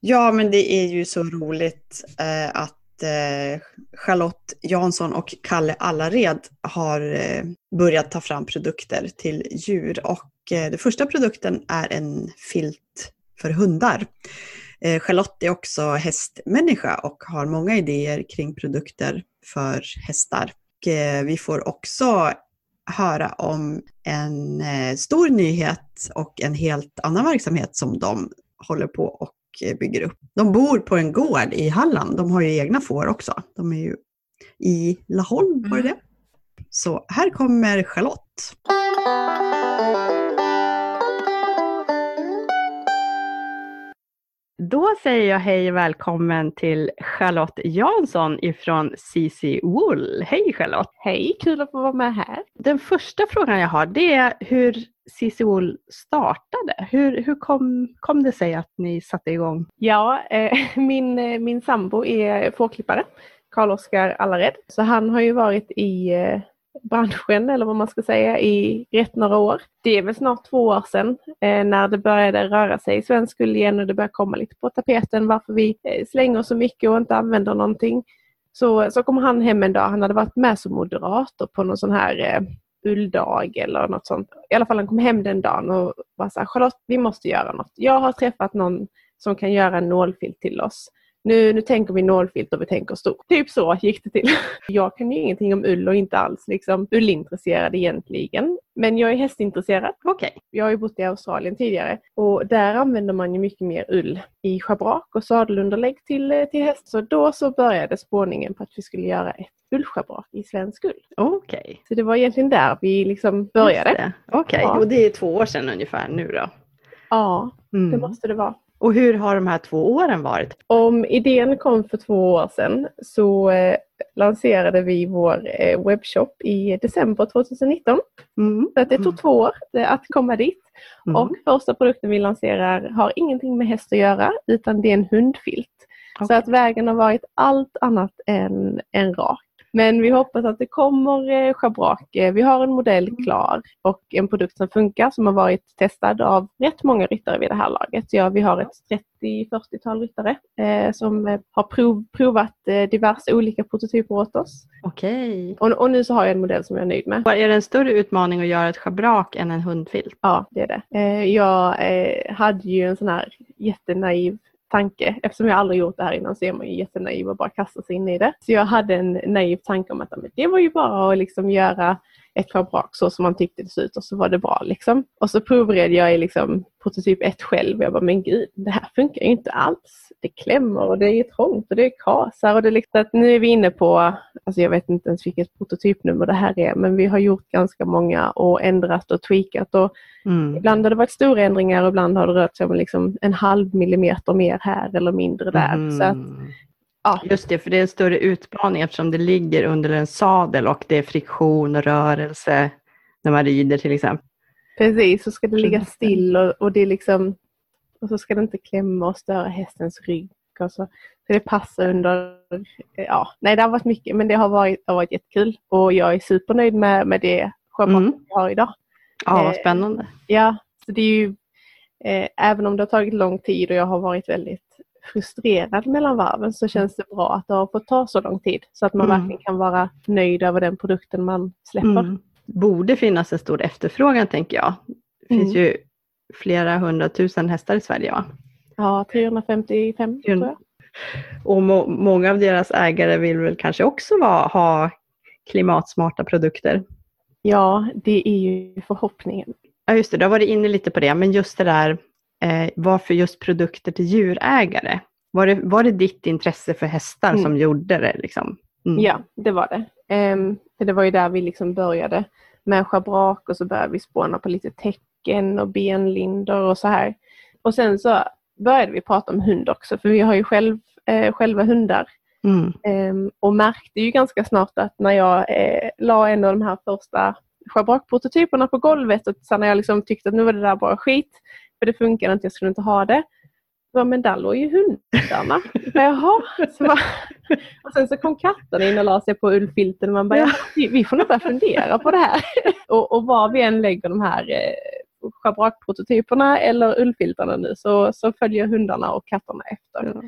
Ja, men det är ju så roligt eh, att eh, Charlotte Jansson och Kalle Allared har eh, börjat ta fram produkter till djur. Och eh, den första produkten är en filt för hundar. Eh, Charlotte är också hästmänniska och har många idéer kring produkter för hästar. Och, eh, vi får också höra om en eh, stor nyhet och en helt annan verksamhet som de håller på och bygger upp. De bor på en gård i Halland. De har ju egna får också. De är ju i Laholm, var det mm. det? Så här kommer Charlotte. Då säger jag hej och välkommen till Charlotte Jansson ifrån CC Wool. Hej Charlotte! Hej, kul att få vara med här. Den första frågan jag har det är hur CC Wool startade. Hur, hur kom, kom det sig att ni satte igång? Ja, eh, (laughs) min, eh, min sambo är fårklippare, Karl-Oskar Allared. Så han har ju varit i eh, branschen eller vad man ska säga i rätt några år. Det är väl snart två år sedan eh, när det började röra sig i svensk ull igen och det började komma lite på tapeten varför vi eh, slänger så mycket och inte använder någonting. Så, så kom han hem en dag, han hade varit med som moderator på någon sån här eh, ulldag eller något sånt. I alla fall han kom hem den dagen och var så här, Charlotte vi måste göra något. Jag har träffat någon som kan göra en nålfilt till oss nu, nu tänker vi nålfilt och vi tänker stort. Typ så gick det till. (laughs) Jag kan ju ingenting om ull och inte alls liksom ullintresserad egentligen. Men jag är hästintresserad. Okay. Jag har ju bott i Australien tidigare och där använder man ju mycket mer ull i schabrak och sadelunderlägg till, till häst. Så då så började spårningen på att vi skulle göra ett ullschabrak i svensk ull. Okej. Okay. Så det var egentligen där vi liksom började. Okej, okay. ja. och det är två år sedan ungefär nu då? Ja, mm. det måste det vara. Och hur har de här två åren varit? Om idén kom för två år sedan så eh, lanserade vi vår eh, webbshop i december 2019. Mm. Så att det tog mm. två år eh, att komma dit. Mm. Och första produkten vi lanserar har ingenting med häst att göra utan det är en hundfilt. Okay. Så att vägen har varit allt annat än, än rak. Men vi hoppas att det kommer eh, schabrak. Eh, vi har en modell mm. klar och en produkt som funkar som har varit testad av rätt många ryttare vid det här laget. Ja, vi har ett 30-40-tal ryttare eh, som eh, har prov, provat eh, diverse olika prototyper åt oss. Okej. Och, och, nu så har jag en modell som jag är nöjd med. Är det en större utmaning att göra ett schabrak än en hundfilt? Ja, det är det. Eh, jag hade ju en sån här jättenaiv tanke. Eftersom jag aldrig gjort det här innan så är man ju jättenaiv och bara kastar sig in i det. Så jag hade en naiv tanke om att det var ju bara att liksom göra ett schabrak så som man tyckte det såg ut och så var det bra liksom. Och så provred jag i liksom prototyp 1 själv och jag bara, men gud, det här funkar ju inte alls. Det klämmer och det är trångt och det kasar och det är liksom att nu är vi inne på, alltså jag vet inte ens vilket prototypnummer det här är, men vi har gjort ganska många och ändrat och tweakat och mm. ibland har det varit stora ändringar och ibland har det rört sig om liksom en halv millimeter mer här eller mindre där. Mm. Så att Ja. Just det, för det är en större utmaning eftersom det ligger under en sadel och det är friktion och rörelse när man rider till exempel. Precis, så ska det ligga still och, och det är liksom och så ska det inte klämma och störa hästens rygg. Och så, så det passar under, ja, nej det har varit mycket men det har varit, har varit jättekul och jag är supernöjd med, med det schabrak mm. jag har idag. Ja, vad eh, spännande. Eh, ja, så det är ju, eh, även om det har tagit lång tid och jag har varit väldigt frustrerad mellan varven så känns det bra att det har fått ta så lång tid så att man mm. verkligen kan vara nöjd över den produkten man släpper. Mm. Borde finnas en stor efterfrågan tänker jag. Det finns mm. ju flera hundratusen hästar i Sverige va? Ja, 355 tror jag. Och må många av deras ägare vill väl kanske också va, ha klimatsmarta produkter. Ja, det är ju förhoppningen. Ja, just det, du har varit inne lite på det, men just det där, eh, varför just produkter till djurägare? Var det, var det ditt intresse för hästar mm. som gjorde det? Liksom? Mm. Ja, det var det. Um, för det var ju där vi liksom började med schabrak och så började vi spåna på lite tecken och benlindor och så här. Och sen så började vi prata om hund också, för vi har ju själv, eh, själva hundar. Mm. Um, och märkte ju ganska snart att när jag eh, la en av de här första schabrakprototyperna på golvet och sen när jag liksom tyckte att nu var det där bara skit, för det funkar inte, jag skulle inte ha det. Så, men där låg ju hundarna. Jaha. Så bara, och sen så kom katterna in och la sig på ullfilten och man bara, ja, vi får nog börja fundera på det här. (laughs) och, och var vi än lägger de här eh, schabrakprototyperna eller ullfiltarna nu så, så följer hundarna och katterna efter. Ja.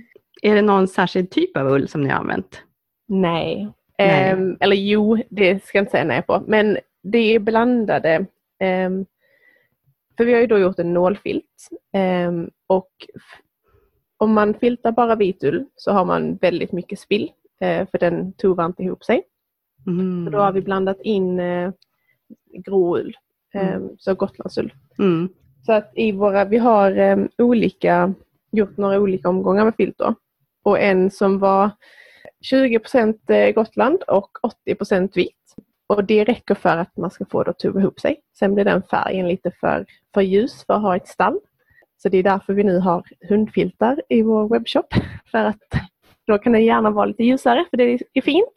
Är det någon särskild typ av ull som ni har använt? Nej. nej. Um, eller jo, det ska jag inte säga nej på. Men det är blandade. Um, för vi har ju då gjort en nålfilt. Um, och om man filtar bara vit ull så har man väldigt mycket spill. Uh, för den tovar inte ihop sig. Mm. Så då har vi blandat in uh, grå ull. Mm. Så gotlandsull. Mm. Så att i våra, vi har olika, gjort några olika omgångar med filt då och en som var 20 eh, Gotland och 80% vit. Och det räcker för att man ska få det att tuva ihop sig. Sen blir den färgen lite för, för ljus för att ha ett stall. Så det är därför vi nu har hundfiltar i vår webbshop. (laughs) För att då kan den gärna vara lite ljusare för det är fint.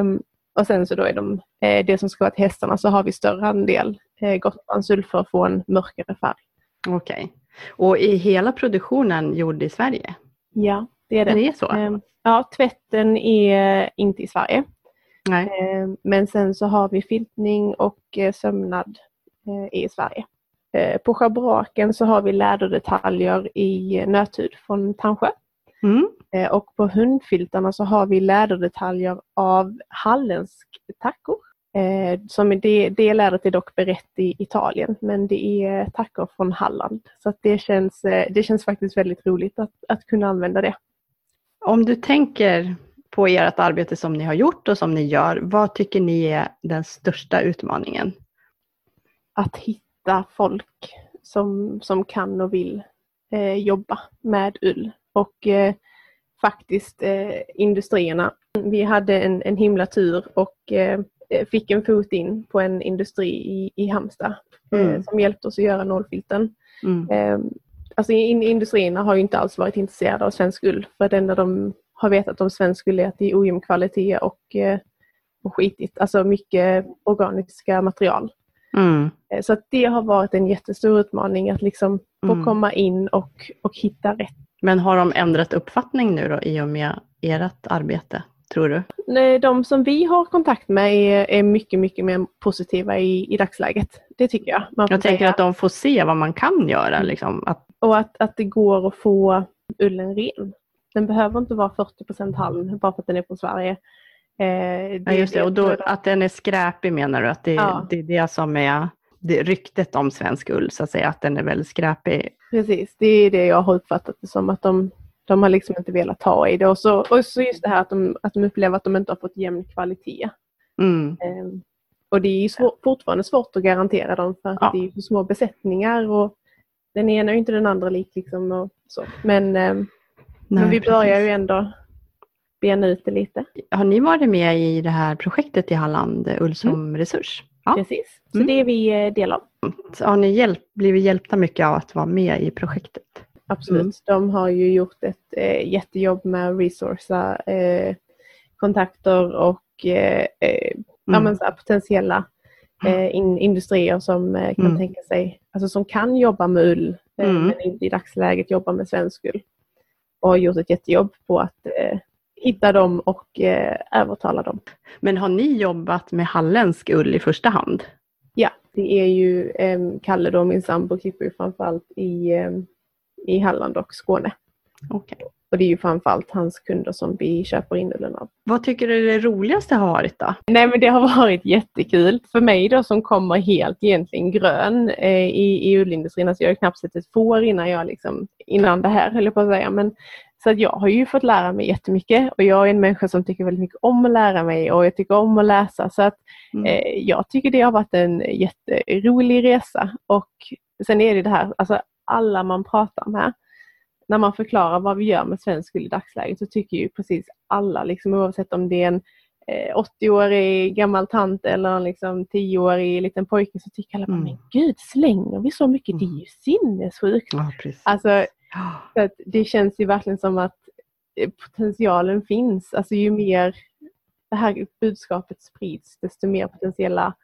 Um, och sen så då är de, eh, det som ska vara till hästarna så har vi större andel eh, Gotlandsull för att få en mörkare färg. Okej. Okay. Och i hela produktionen gjord i Sverige? Ja, det är det. Det är så? Ehm, ja, tvätten är inte i Sverige. Ehm, men sen så har vi filtning och eh, sömnad eh, i Sverige. Eh, på schabraken så har vi läderdetaljer i nöthud från Tandsjö. Mm. Och på hundfiltarna så har vi läderdetaljer av halländsk tackor. Som det, det lädret är dock berett i Italien men det är tackor från Halland. Så det, känns, det känns faktiskt väldigt roligt att, att kunna använda det. Om du tänker på ert arbete som ni har gjort och som ni gör, vad tycker ni är den största utmaningen? Att hitta folk som, som kan och vill eh, jobba med ull och eh, faktiskt eh, industrierna. Vi hade en, en himla tur och eh, fick en fot in på en industri i, i Halmstad eh, mm. som hjälpte oss att göra nålfilten. Mm. Eh, alltså industrierna har ju inte alls varit intresserade av svensk ull för det enda de har vetat om svensk det är ojämn kvalitet och, eh, och skitigt, alltså mycket organiska material. Mm. Eh, så att det har varit en jättestor utmaning att liksom få mm. komma in och, och hitta rätt. Men har de ändrat uppfattning nu då i och med ert arbete? Tror du? Nej, de som vi har kontakt med är, är mycket, mycket mer positiva i, i dagsläget. Det tycker jag. jag tänker säga. att de får se vad man kan göra. Mm. Liksom. Att... Och att, att det går att få ullen ren. Den behöver inte vara 40% halm bara för att den är från Sverige. Eh, ja, just det. Och då, att den är skräpig menar du? Att det, ja. det är det som är det ryktet om svensk ull, så att säga, att den är väldigt skräpig? Precis, det är det jag har uppfattat det som, att de, de har liksom inte velat ta i det. Och så, och så just det här att de, att de upplever att de inte har fått jämn kvalitet. Mm. Eh, och det är svår, fortfarande svårt att garantera dem för att ja. det är små besättningar och den ena är inte den andra lik. Liksom och så. Men, eh, Nej, men vi börjar precis. ju ändå bena ut det lite. Har ni varit med i det här projektet i Halland, Ull som mm. resurs? Ja. Precis, så mm. det är vi eh, del av. Har ni hjälp, blivit hjälpta mycket av att vara med i projektet? Absolut, mm. de har ju gjort ett eh, jättejobb med att resourca eh, kontakter och eh, eh mm. ja, potentiella eh, in, industrier som eh, kan mm. tänka sig, alltså som kan jobba med ull eh, mm. men inte i dagsläget jobba med svensk ull. Och har gjort ett jättejobb på att eh, hitta dem och eh, övertala dem. Men har ni jobbat med halländsk ull i första hand? Ja, det är ju eh, Kalle då, min sambo klipper ju framförallt i, eh, i Halland och Skåne. Okay. Och det är ju framförallt hans kunder som vi köper in ullen av. Vad tycker du är det roligaste har varit då? Nej men det har (laughs) varit jättekul. För mig då som kommer helt egentligen grön eh, i, i ullindustrin, alltså jag har knappt sett ett får innan jag liksom, innan det här höll jag på att säga. Men, så att jag har ju fått lära mig jättemycket och jag är en människa som tycker väldigt mycket om att lära mig och jag tycker om att läsa. Så att mm. eh, jag tycker det har varit en jätterolig resa. Och sen är det det här, alltså alla man pratar med när man förklarar vad vi gör med svensk ull i dagsläget så tycker ju precis alla, liksom, oavsett om det är en eh, 80-årig gammal tant eller en liksom, 10-årig liten pojke så tycker alla mm. men gud slänger vi så mycket? Mm. Det är ju sinnessjukt. Ja, alltså, så det känns ju verkligen som att eh, potentialen finns. Alltså ju mer det här budskapet sprids desto mer potentiella Eh,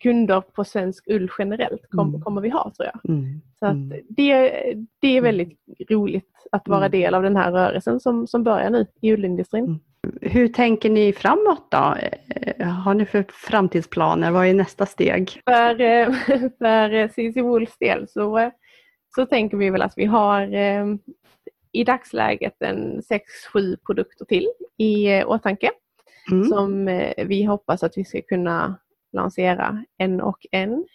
kunder på svensk ull generellt kom, mm. kommer vi ha tror jag. Mm. Så att mm. det, det är väldigt roligt att vara mm. del av den här rörelsen som, som börjar nu i ullindustrin. Mm. Hur tänker ni framåt då? Eh, har ni för framtidsplaner? Vad är nästa steg? För, (laughs) för CC Wools del så, så tänker vi väl att vi har i dagsläget en 6-7 produkter till i åtanke mm. som vi hoppas att vi ska kunna lansera en och en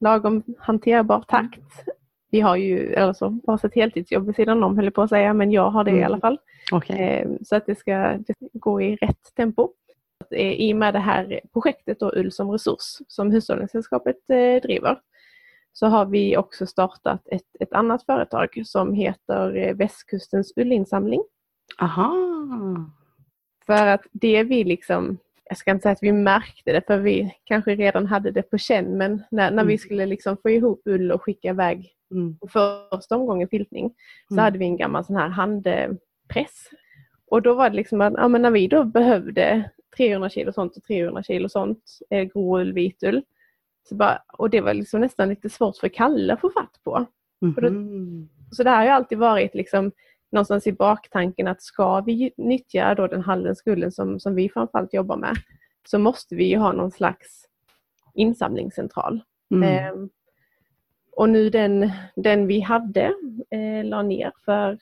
lagom hanterbar takt. Vi har ju alltså bara ett heltidsjobb vid sidan om höll jag på att säga, men jag har det mm. i alla fall. Okay. Eh, så att det ska, det ska gå i rätt tempo. Eh, I och med det här projektet då, Ull som resurs som Hushållningssällskapet eh, driver så har vi också startat ett, ett annat företag som heter Västkustens ullinsamling. Aha. För att det vi liksom jag ska inte säga att vi märkte det för vi kanske redan hade det på känn men när, när vi mm. skulle liksom få ihop ull och skicka iväg mm. första omgången filtning så mm. hade vi en gammal sån här handpress. Och då var det liksom att ja, men när vi då behövde 300 kilo sånt och 300 kilo sånt, eh, grå ull, vit ull. Så bara, och det var liksom nästan lite svårt för Kalle att få fatt på. Mm. Då, så det här har ju alltid varit liksom någonstans i baktanken att ska vi nyttja då den Hallenskullen som, som vi framförallt jobbar med så måste vi ha någon slags insamlingscentral. Mm. Eh, och nu den, den vi hade eh, la ner för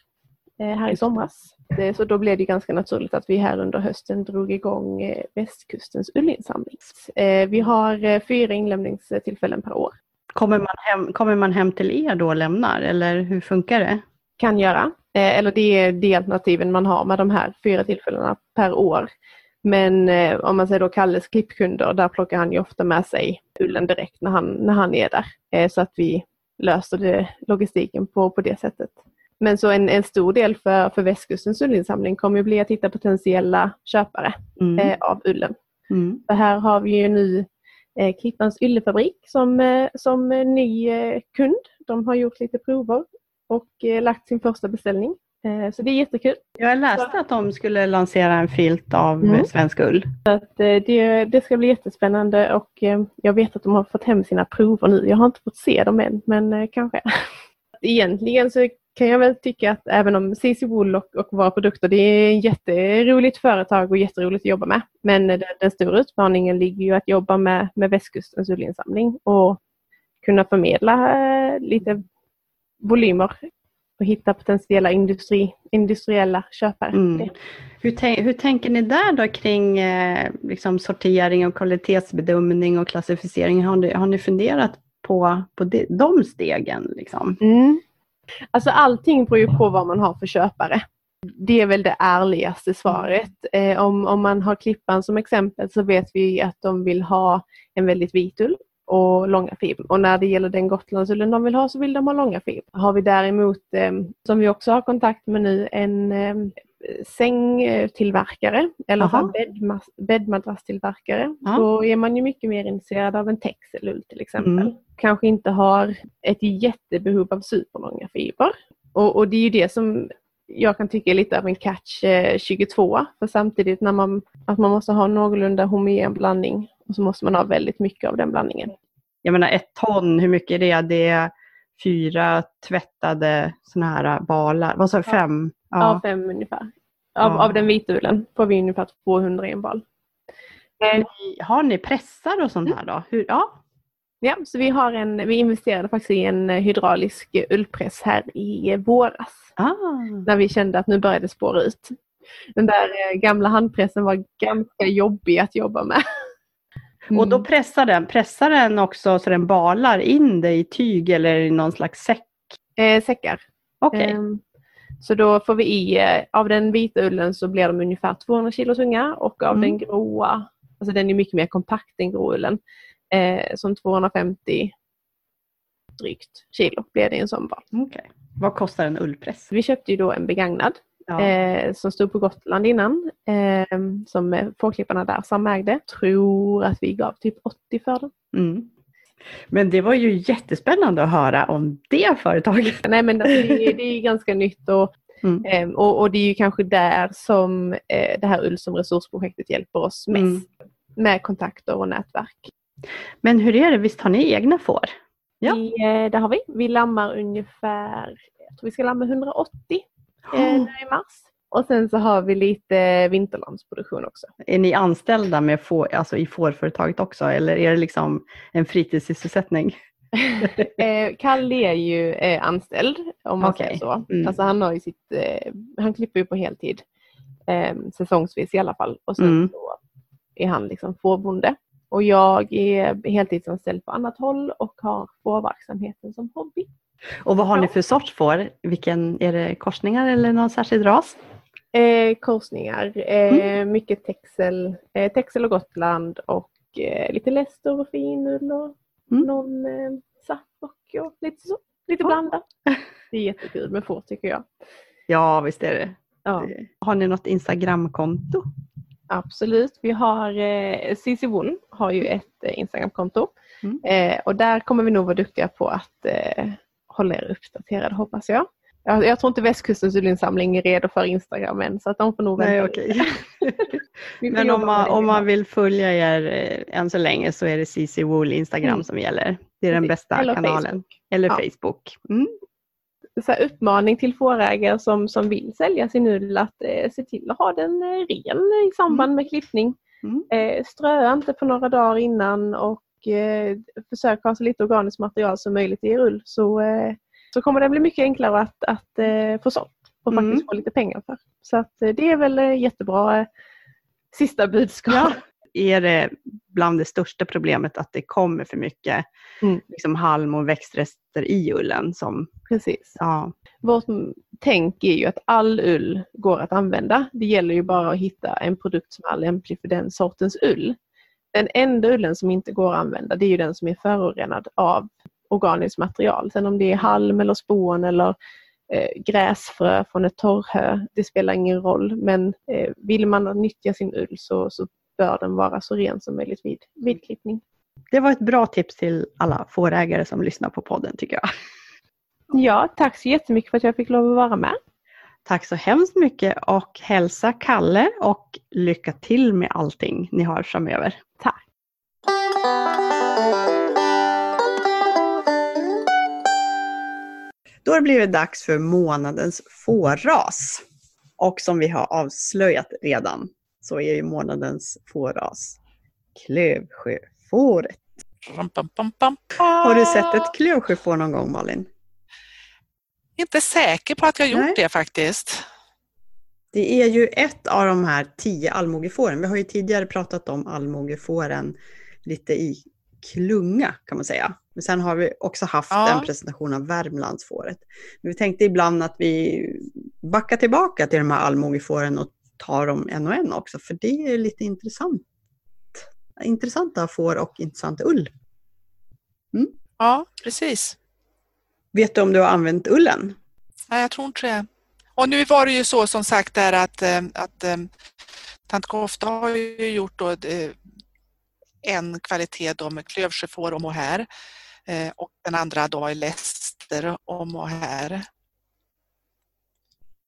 eh, här i somras. Det, så då blev det ganska naturligt att vi här under hösten drog igång eh, västkustens ullinsamling. Eh, vi har eh, fyra inlämningstillfällen per år. Kommer man, hem, kommer man hem till er då och lämnar eller hur funkar det? Kan göra. Eh, eller det är de alternativen man har med de här fyra tillfällena per år. Men eh, om man säger då Kalles klippkunder, där plockar han ju ofta med sig ullen direkt när han, när han är där. Eh, så att vi löser det, logistiken på, på det sättet. Men så en, en stor del för, för västkustens ullinsamling kommer ju bli att hitta potentiella köpare mm. av ullen. Mm. För här har vi ju nu eh, Klippans yllefabrik som, som ny kund. De har gjort lite prover och eh, lagt sin första beställning. Eh, så det är jättekul. Jag läste att de skulle lansera en filt av mm. svensk ull. Så att, eh, det, det ska bli jättespännande och jag vet att de har fått hem sina prover nu. Jag har inte fått se dem än, men kanske. (laughs) Egentligen så kan jag väl tycka att även om CC Wool och, och våra produkter, det är ett jätteroligt företag och jätteroligt att jobba med. Men den, den stora utmaningen ligger ju att jobba med, med västkustens ullinsamling och kunna förmedla lite volymer och hitta potentiella industri, industriella köpare. Mm. Hur, hur, tänker ni där då kring eh, liksom sortering och kvalitetsbedömning och klassificering? Har ni, har ni funderat på, på de, de stegen? Liksom? Mm. Alltså allting beror ju på vad man har för köpare. Det är väl det ärligaste svaret. Eh, om, om man har Klippan som exempel så vet vi att de vill ha en väldigt vit ull och långa fibrer. Och när det gäller den Gotlandsullen de vill ha så vill de ha långa fibrer. Har vi däremot, eh, som vi också har kontakt med nu, en eh, sängtillverkare eller bäddmadrasstillverkare ja. så är man ju mycket mer intresserad av en texelull till exempel. Mm. Kanske inte har ett jättebehov av superlånga fibrer. Och, och det är ju det som jag kan tycka är lite av en catch 22. För samtidigt när man, att man måste ha någorlunda homogen blandning och så måste man ha väldigt mycket av den blandningen. Jag menar ett ton, hur mycket är det? Det är fyra tvättade sådana här balar. Vad sa du, fem? Ja. ja, fem ungefär. Av, ja. av den vita ullen får vi ungefär 200 en bal. Har ni pressar och sånt här då? Hur, ja. Ja, så vi, har en, vi investerade faktiskt i en hydraulisk ullpress här i våras. Ah. När vi kände att nu började det spåra ut. Den där eh, gamla handpressen var ganska jobbig att jobba med. (laughs) Mm. Och då pressar den, pressar den också så den balar in det i tyg eller i någon slags säck? Eh, säckar. Okej. Okay. Eh, så då får vi i, eh, av den vita ullen så blir de ungefär 200 kilo tunga och av mm. den gråa, alltså den är mycket mer kompakt den gråullen, eh, som 250 drygt kilo blir det i en sån bal. Okay. Vad kostar en ullpress? Vi köpte ju då en begagnad ja. eh, som stod på Gotland innan, eh, som fårklipparna där samägde. Tror att vi gav typ 80 för den. Mm. Men det var ju jättespännande att höra om det företaget. Nej men alltså, det, är, det är ganska nytt och, mm. eh, och, och, det är ju kanske där som eh, det här Ull som resursprojektet hjälper oss mest. Mm. Med kontakter och nätverk. Men hur är det, visst har ni egna får? Ja. Vi, eh, det har vi. Vi lammar ungefär, jag tror vi ska lamma 180 eh, i mars. Och sen så har vi lite vinterlandsproduktion också. Är ni anställda med får, alltså i fårföretaget också eller är det liksom en fritidssysselsättning? (laughs) eh, Kalle är ju eh, anställd om man okay. säger så. Mm. Alltså han, har ju sitt, eh, han klipper ju på heltid. Eh, säsongsvis i alla fall. Och sen mm. så är han liksom fårbonde. Och jag är heltidsanställd på annat håll och har fårverksamheten som hobby. Och vad har ja. ni för sorts får? Vilken, är det korsningar eller någon särskild ras? Eh, korsningar, eh, mm. mycket texel, eh, texel och Gotland och eh, lite läster och finull och mm. någon eh, saffrock och lite så. Lite blandat. (laughs) Det är jättekul med får tycker jag. Ja visst är det. Ja. Har ni något Instagramkonto? Absolut. Vi har eh, CC Wool har ju ett eh, Instagramkonto mm. eh, och där kommer vi nog vara duktiga på att eh, hålla er uppdaterade hoppas jag. Jag, jag tror inte västkustens ulinsamling är redo för Instagram än så att de får nog vänta. Nej, okay. (laughs) Men om man, om man vill följa er eh, än så länge så är det CC Wool Instagram mm. som gäller. Det är den bästa Eller kanalen. Facebook. Eller ja. Facebook. Mm. Så uppmaning till fårägare som, som vill sälja sin ull att eh, se till att ha den eh, ren i samband mm. med klippning. Mm. Eh, strö inte på några dagar innan och eh, försök ha så lite organiskt material som möjligt i er ull så eh, så kommer det bli mycket enklare att, att eh, få sålt och faktiskt mm. få lite pengar för. Så att, eh, det är väl eh, jättebra sista budskap. Ja. Är det bland det största problemet att det kommer för mycket mm. liksom halm och växtrester i ullen? Som, Precis. Ja. Vårt tänk är ju att all ull går att använda. Det gäller ju bara att hitta en produkt som är lämplig för den sortens ull. Den enda ullen som inte går att använda det är ju den som är förorenad av organiskt material. Sen om det är halm eller spån eller eh, gräsfrö från ett torrhö, det spelar ingen roll. Men eh, vill man nyttja sin ull så, så bör den vara så ren som möjligt vid, vid klippning. Det var ett bra tips till alla fårägare som lyssnar på podden tycker jag. Ja, tack så jättemycket för att jag fick lov att vara med. Tack så hemskt mycket och hälsa Kalle och lycka till med allting ni har framöver. Då har det blivit dags för månadens fårras. Och som vi har avslöjat redan så är ju månadens fårras klövsjöfåret. Har du sett ett klövsjöfår någon gång Malin? Inte säker på att jag gjort Nej. det faktiskt. Det är ju ett av de här tio allmogefåren. Vi har ju tidigare pratat om allmogefåren lite i klunga kan man säga. Men sen har vi också haft ja. en presentation av Värmlandsfåret. Men vi tänkte ibland att vi backar tillbaka till de här allmogefåren och tar dem en och en också, för det är lite intressant. Intressanta får och intressant ull. Mm. Ja, precis. Vet du om du har använt ullen? Nej, jag tror inte det. Och nu var det ju så som sagt där att, eh, att, att eh, Tant Kofta har ju gjort då eh, en kvalitet då med klövsjöfår och mohair eh, och den andra då är läster och mohair.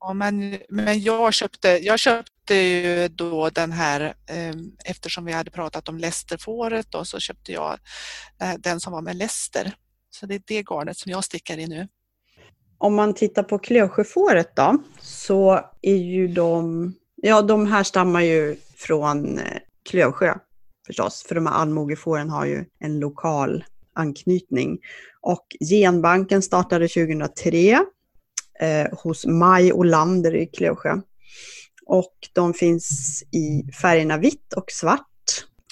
Ja, men, men jag köpte, jag köpte ju då den här, eh, eftersom vi hade pratat om lästerfåret då, så köpte jag eh, den som var med läster. Så det är det garnet som jag stickar i nu. Om man tittar på klövsjöfåret då, så är ju de, ja de härstammar ju från Klövsjö förstås, för de här allmogefåren har ju en lokal anknytning. Och genbanken startade 2003 eh, hos Maj Olander i Klövsjö. Och de finns i färgerna vitt och svart.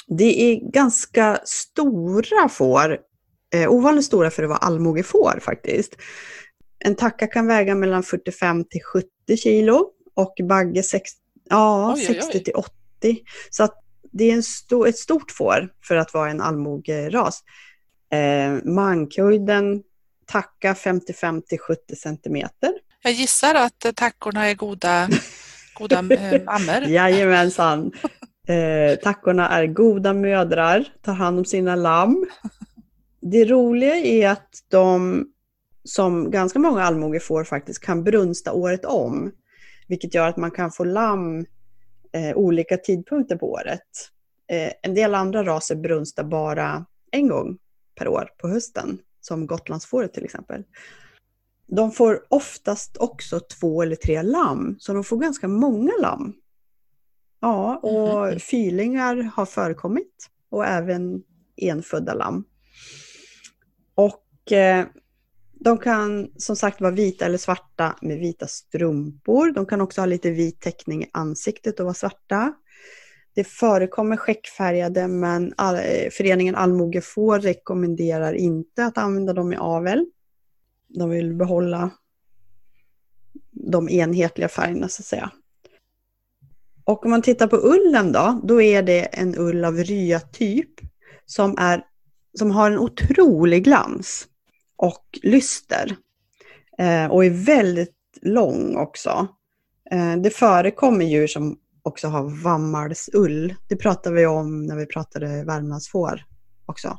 Det är ganska stora får, eh, ovanligt stora för att vara allmogefår faktiskt. En tacka kan väga mellan 45 till 70 kilo och bagge 60, ja, oj, 60 till 80. Så att det är en sto ett stort får för att vara en allmogeras. Eh, mankhöjden tacka 55 till 70 centimeter. Jag gissar att tackorna är goda, goda eh, (laughs) mammor. Jajamensan. Eh, tackorna är goda mödrar, tar hand om sina lamm. Det roliga är att de, som ganska många allmogor får faktiskt, kan brunsta året om. Vilket gör att man kan få lamm eh, olika tidpunkter på året. Eh, en del andra raser brunstar bara en gång per år på hösten, som Gotlandsfåret till exempel. De får oftast också två eller tre lamm, så de får ganska många lamm. Ja, och mm. fylingar har förekommit och även enfödda lamm. Och eh, de kan som sagt vara vita eller svarta med vita strumpor. De kan också ha lite vit täckning i ansiktet och vara svarta. Det förekommer skäckfärgade men all, eh, Allmoge föreningen Allmogefår rekommenderar inte att använda dem i avel. De vill behålla de enhetliga färgerna så att säga. Och om man tittar på ullen då, då är det en ull av rya-typ som, som har en otrolig glans och lyster. Eh, och är väldigt lång också. Eh, det förekommer djur som också har vammalsull. Det pratade vi om när vi pratade Värmlandsfår också.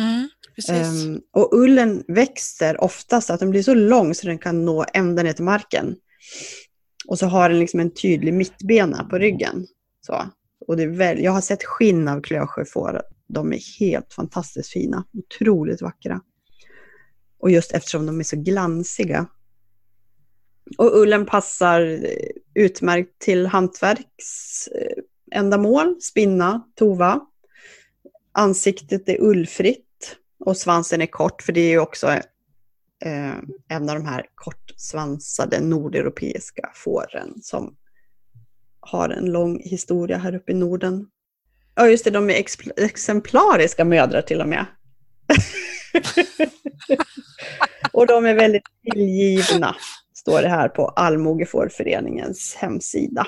Mm. Um, och ullen växer oftast att den blir så lång så den kan nå ända ner till marken. Och så har den liksom en tydlig mittbena på ryggen. Så. Och det väl, jag har sett skinn av klövsjöfår. De är helt fantastiskt fina. Otroligt vackra. Och just eftersom de är så glansiga. Och ullen passar utmärkt till hantverksändamål, spinna, tova. Ansiktet är ullfritt och svansen är kort, för det är ju också eh, en av de här kortsvansade nordeuropeiska fåren som har en lång historia här uppe i Norden. Ja, just det, de är exemplariska mödrar till och med. (laughs) (laughs) och de är väldigt tillgivna, står det här på Allmogefårföreningens hemsida.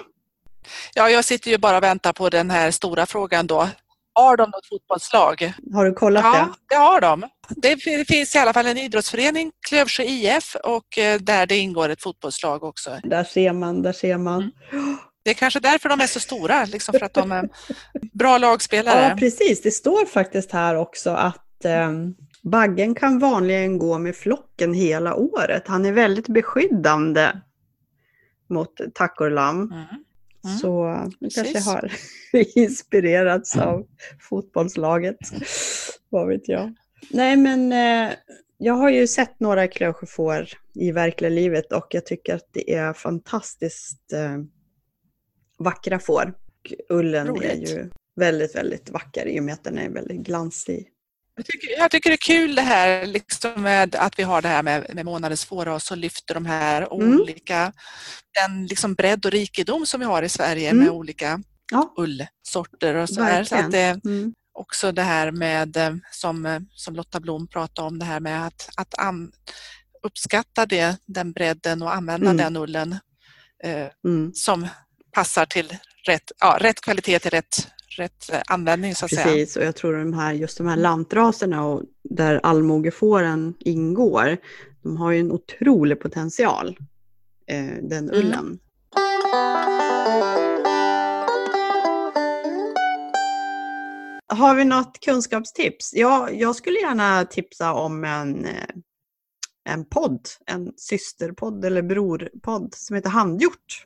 Ja, jag sitter ju bara och väntar på den här stora frågan då. Har de något fotbollslag? Har du kollat ja, det? Ja, det har de. Det finns i alla fall en idrottsförening, Klövsjö IF, och eh, där det ingår ett fotbollslag också. Där ser man, där ser man. Mm. Det är kanske därför de är så stora, liksom för att de är bra lagspelare. Ja, precis. Det står faktiskt här också att eh, Baggen kan vanligen gå med flocken hela året. Han är väldigt beskyddande mot tackorlamm. Mm. Mm. Så han kanske har (laughs) inspirerats av fotbollslaget. Vad vet jag. Nej men eh, jag har ju sett några klövsjöfår i verkliga livet och jag tycker att det är fantastiskt eh, vackra får. Ullen Roligt. är ju väldigt, väldigt vacker i och med att den är väldigt glansig. Jag tycker, jag tycker det är kul det här liksom med att vi har det här med, med månadens fåras och lyfter de här mm. olika, den liksom bredd och rikedom som vi har i Sverige mm. med olika ja. ullsorter och så här. Så att det, mm. Också det här med, eh, som, eh, som Lotta Blom pratade om, det här med att, att an, uppskatta det, den bredden och använda mm. den ullen eh, mm. som passar till rätt, ja, rätt kvalitet till rätt rätt eh, användning så att Precis, säga. Precis, och jag tror de här, just de här lantraserna och där allmogefåren ingår, de har ju en otrolig potential, eh, den mm. ullen. Mm. Har vi något kunskapstips? Ja, jag skulle gärna tipsa om en, eh, en podd, en systerpodd eller brorpodd som heter Handgjort.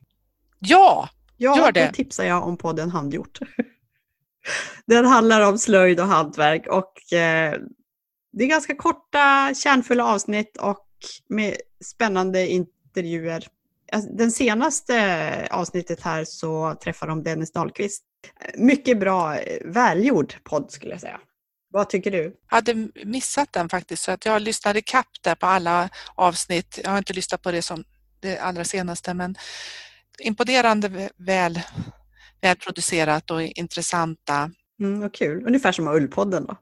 Ja, ja gör det. Då tipsar jag om podden Handgjort. (laughs) Den handlar om slöjd och hantverk och eh, det är ganska korta, kärnfulla avsnitt och med spännande intervjuer. Alltså, den senaste avsnittet här så träffar de Dennis Dahlqvist. Mycket bra, eh, välgjord podd skulle jag säga. Vad tycker du? Jag hade missat den faktiskt så att jag lyssnade kapp där på alla avsnitt. Jag har inte lyssnat på det som det allra senaste men imponerande väl, väl producerat och intressanta. Mm, vad kul, ungefär som Ullpodden då.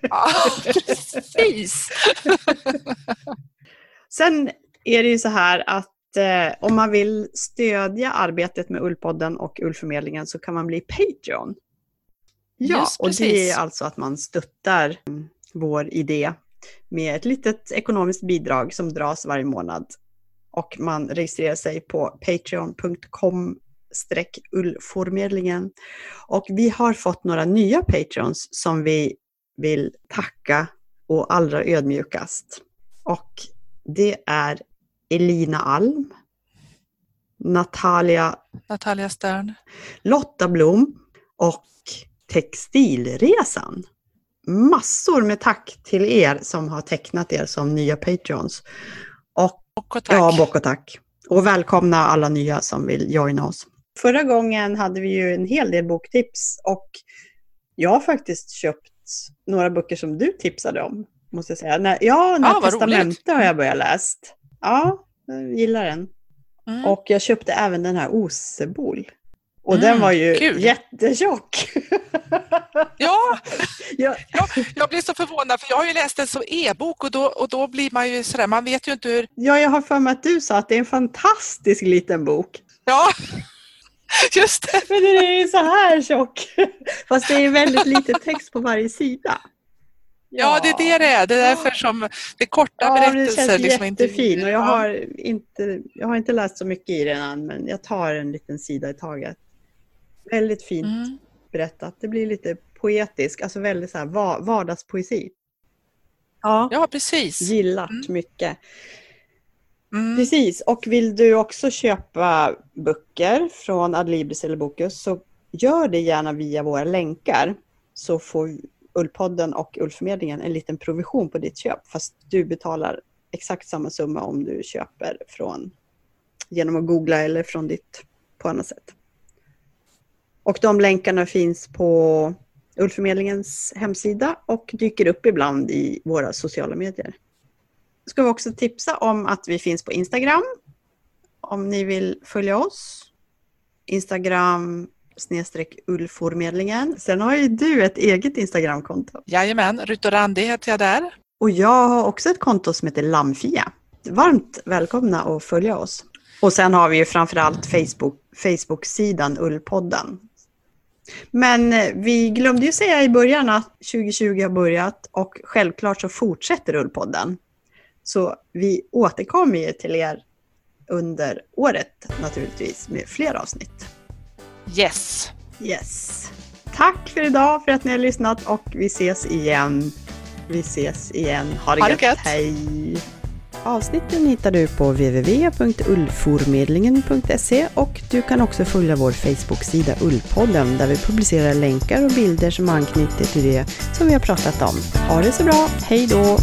Ja, (laughs) precis! (laughs) Sen är det ju så här att eh, om man vill stödja arbetet med Ullpodden och Ullförmedlingen så kan man bli Patreon. Ja, Just och det är alltså att man stöttar mm, vår idé med ett litet ekonomiskt bidrag som dras varje månad. Och man registrerar sig på patreon.com ullformedlingen. Och vi har fått några nya patrons som vi vill tacka och allra ödmjukast. Och det är Elina Alm, Natalia Natalia Stern. Lotta Blom och Textilresan. Massor med tack till er som har tecknat er som nya patrons. Och Och, och tack. ja, bock och tack. Och välkomna alla nya som vill joina oss. Förra gången hade vi ju en hel del boktips och jag har faktiskt köpt några böcker som du tipsade om. Måste jag säga. När, ja, när Ah, Testamente har jag börjat läst. Ja, jag gillar den. Mm. Och jag köpte även den här Osebol. Och Mm, den var ju kul. jättetjock. Ja, (laughs) ja, jag, jag blir så förvånad för jag har ju läst den som e-bok och då, och då blir man ju sådär, man vet ju inte hur... ja, jag har för mig att du sa att det är en fantastisk liten bok. Ja, (laughs) just det. Men den är ju så här tjock. (laughs) Fast det är väldigt lite text på varje sida. Ja, det är det det är. Det är därför som det är korta Ja, det berättelser. känns liksom jättefin och jag Ja. har, inte, jag har inte läst så mycket i den än, men jag tar en liten sida i taget. Väldigt fint Mm. berättat. Det blir lite poetiskt, alltså väldigt så här va- vardagspoesi. Ja, Ja, precis. gillat Mm. mycket. Mm. Precis, och vill du också köpa böcker från Adlibris eller Bokus så gör det gärna via våra länkar så får Ullpodden och Ullförmedlingen en liten provision på ditt köp fast du betalar exakt samma summa om du köper från genom att googla eller från ditt på annat sätt. Och de länkarna finns på Ullförmedlingens hemsida och dyker upp ibland i våra sociala medier ska vi också tipsa om att vi finns på Instagram. Om ni vill följa oss. Instagram snedstreck ullformedlingen. Sen har ju du ett eget Instagramkonto. Jajamän, Rut och Randi heter jag där. Och jag har också ett konto som heter Lammfia. Varmt välkomna att följa oss. Och sen har vi ju framförallt Facebook, Facebook-sidan Ullpodden. Men eh, vi glömde ju säga i början att 2020 har börjat och självklart så fortsätter Ullpodden. Så vi återkommer ju till er under året naturligtvis med fler avsnitt. Yes. Yes. Tack för idag för att ni har lyssnat och vi ses igen. Vi ses igen. Ha det, Ha det gött. gött. Hej! Avsnitten hittar du på www.ullformedlingen.se och du kan också följa vår Facebook-sida Ullpodden där vi publicerar länkar och bilder som anknyter till det som vi har pratat om. Ha det så bra. Hej då!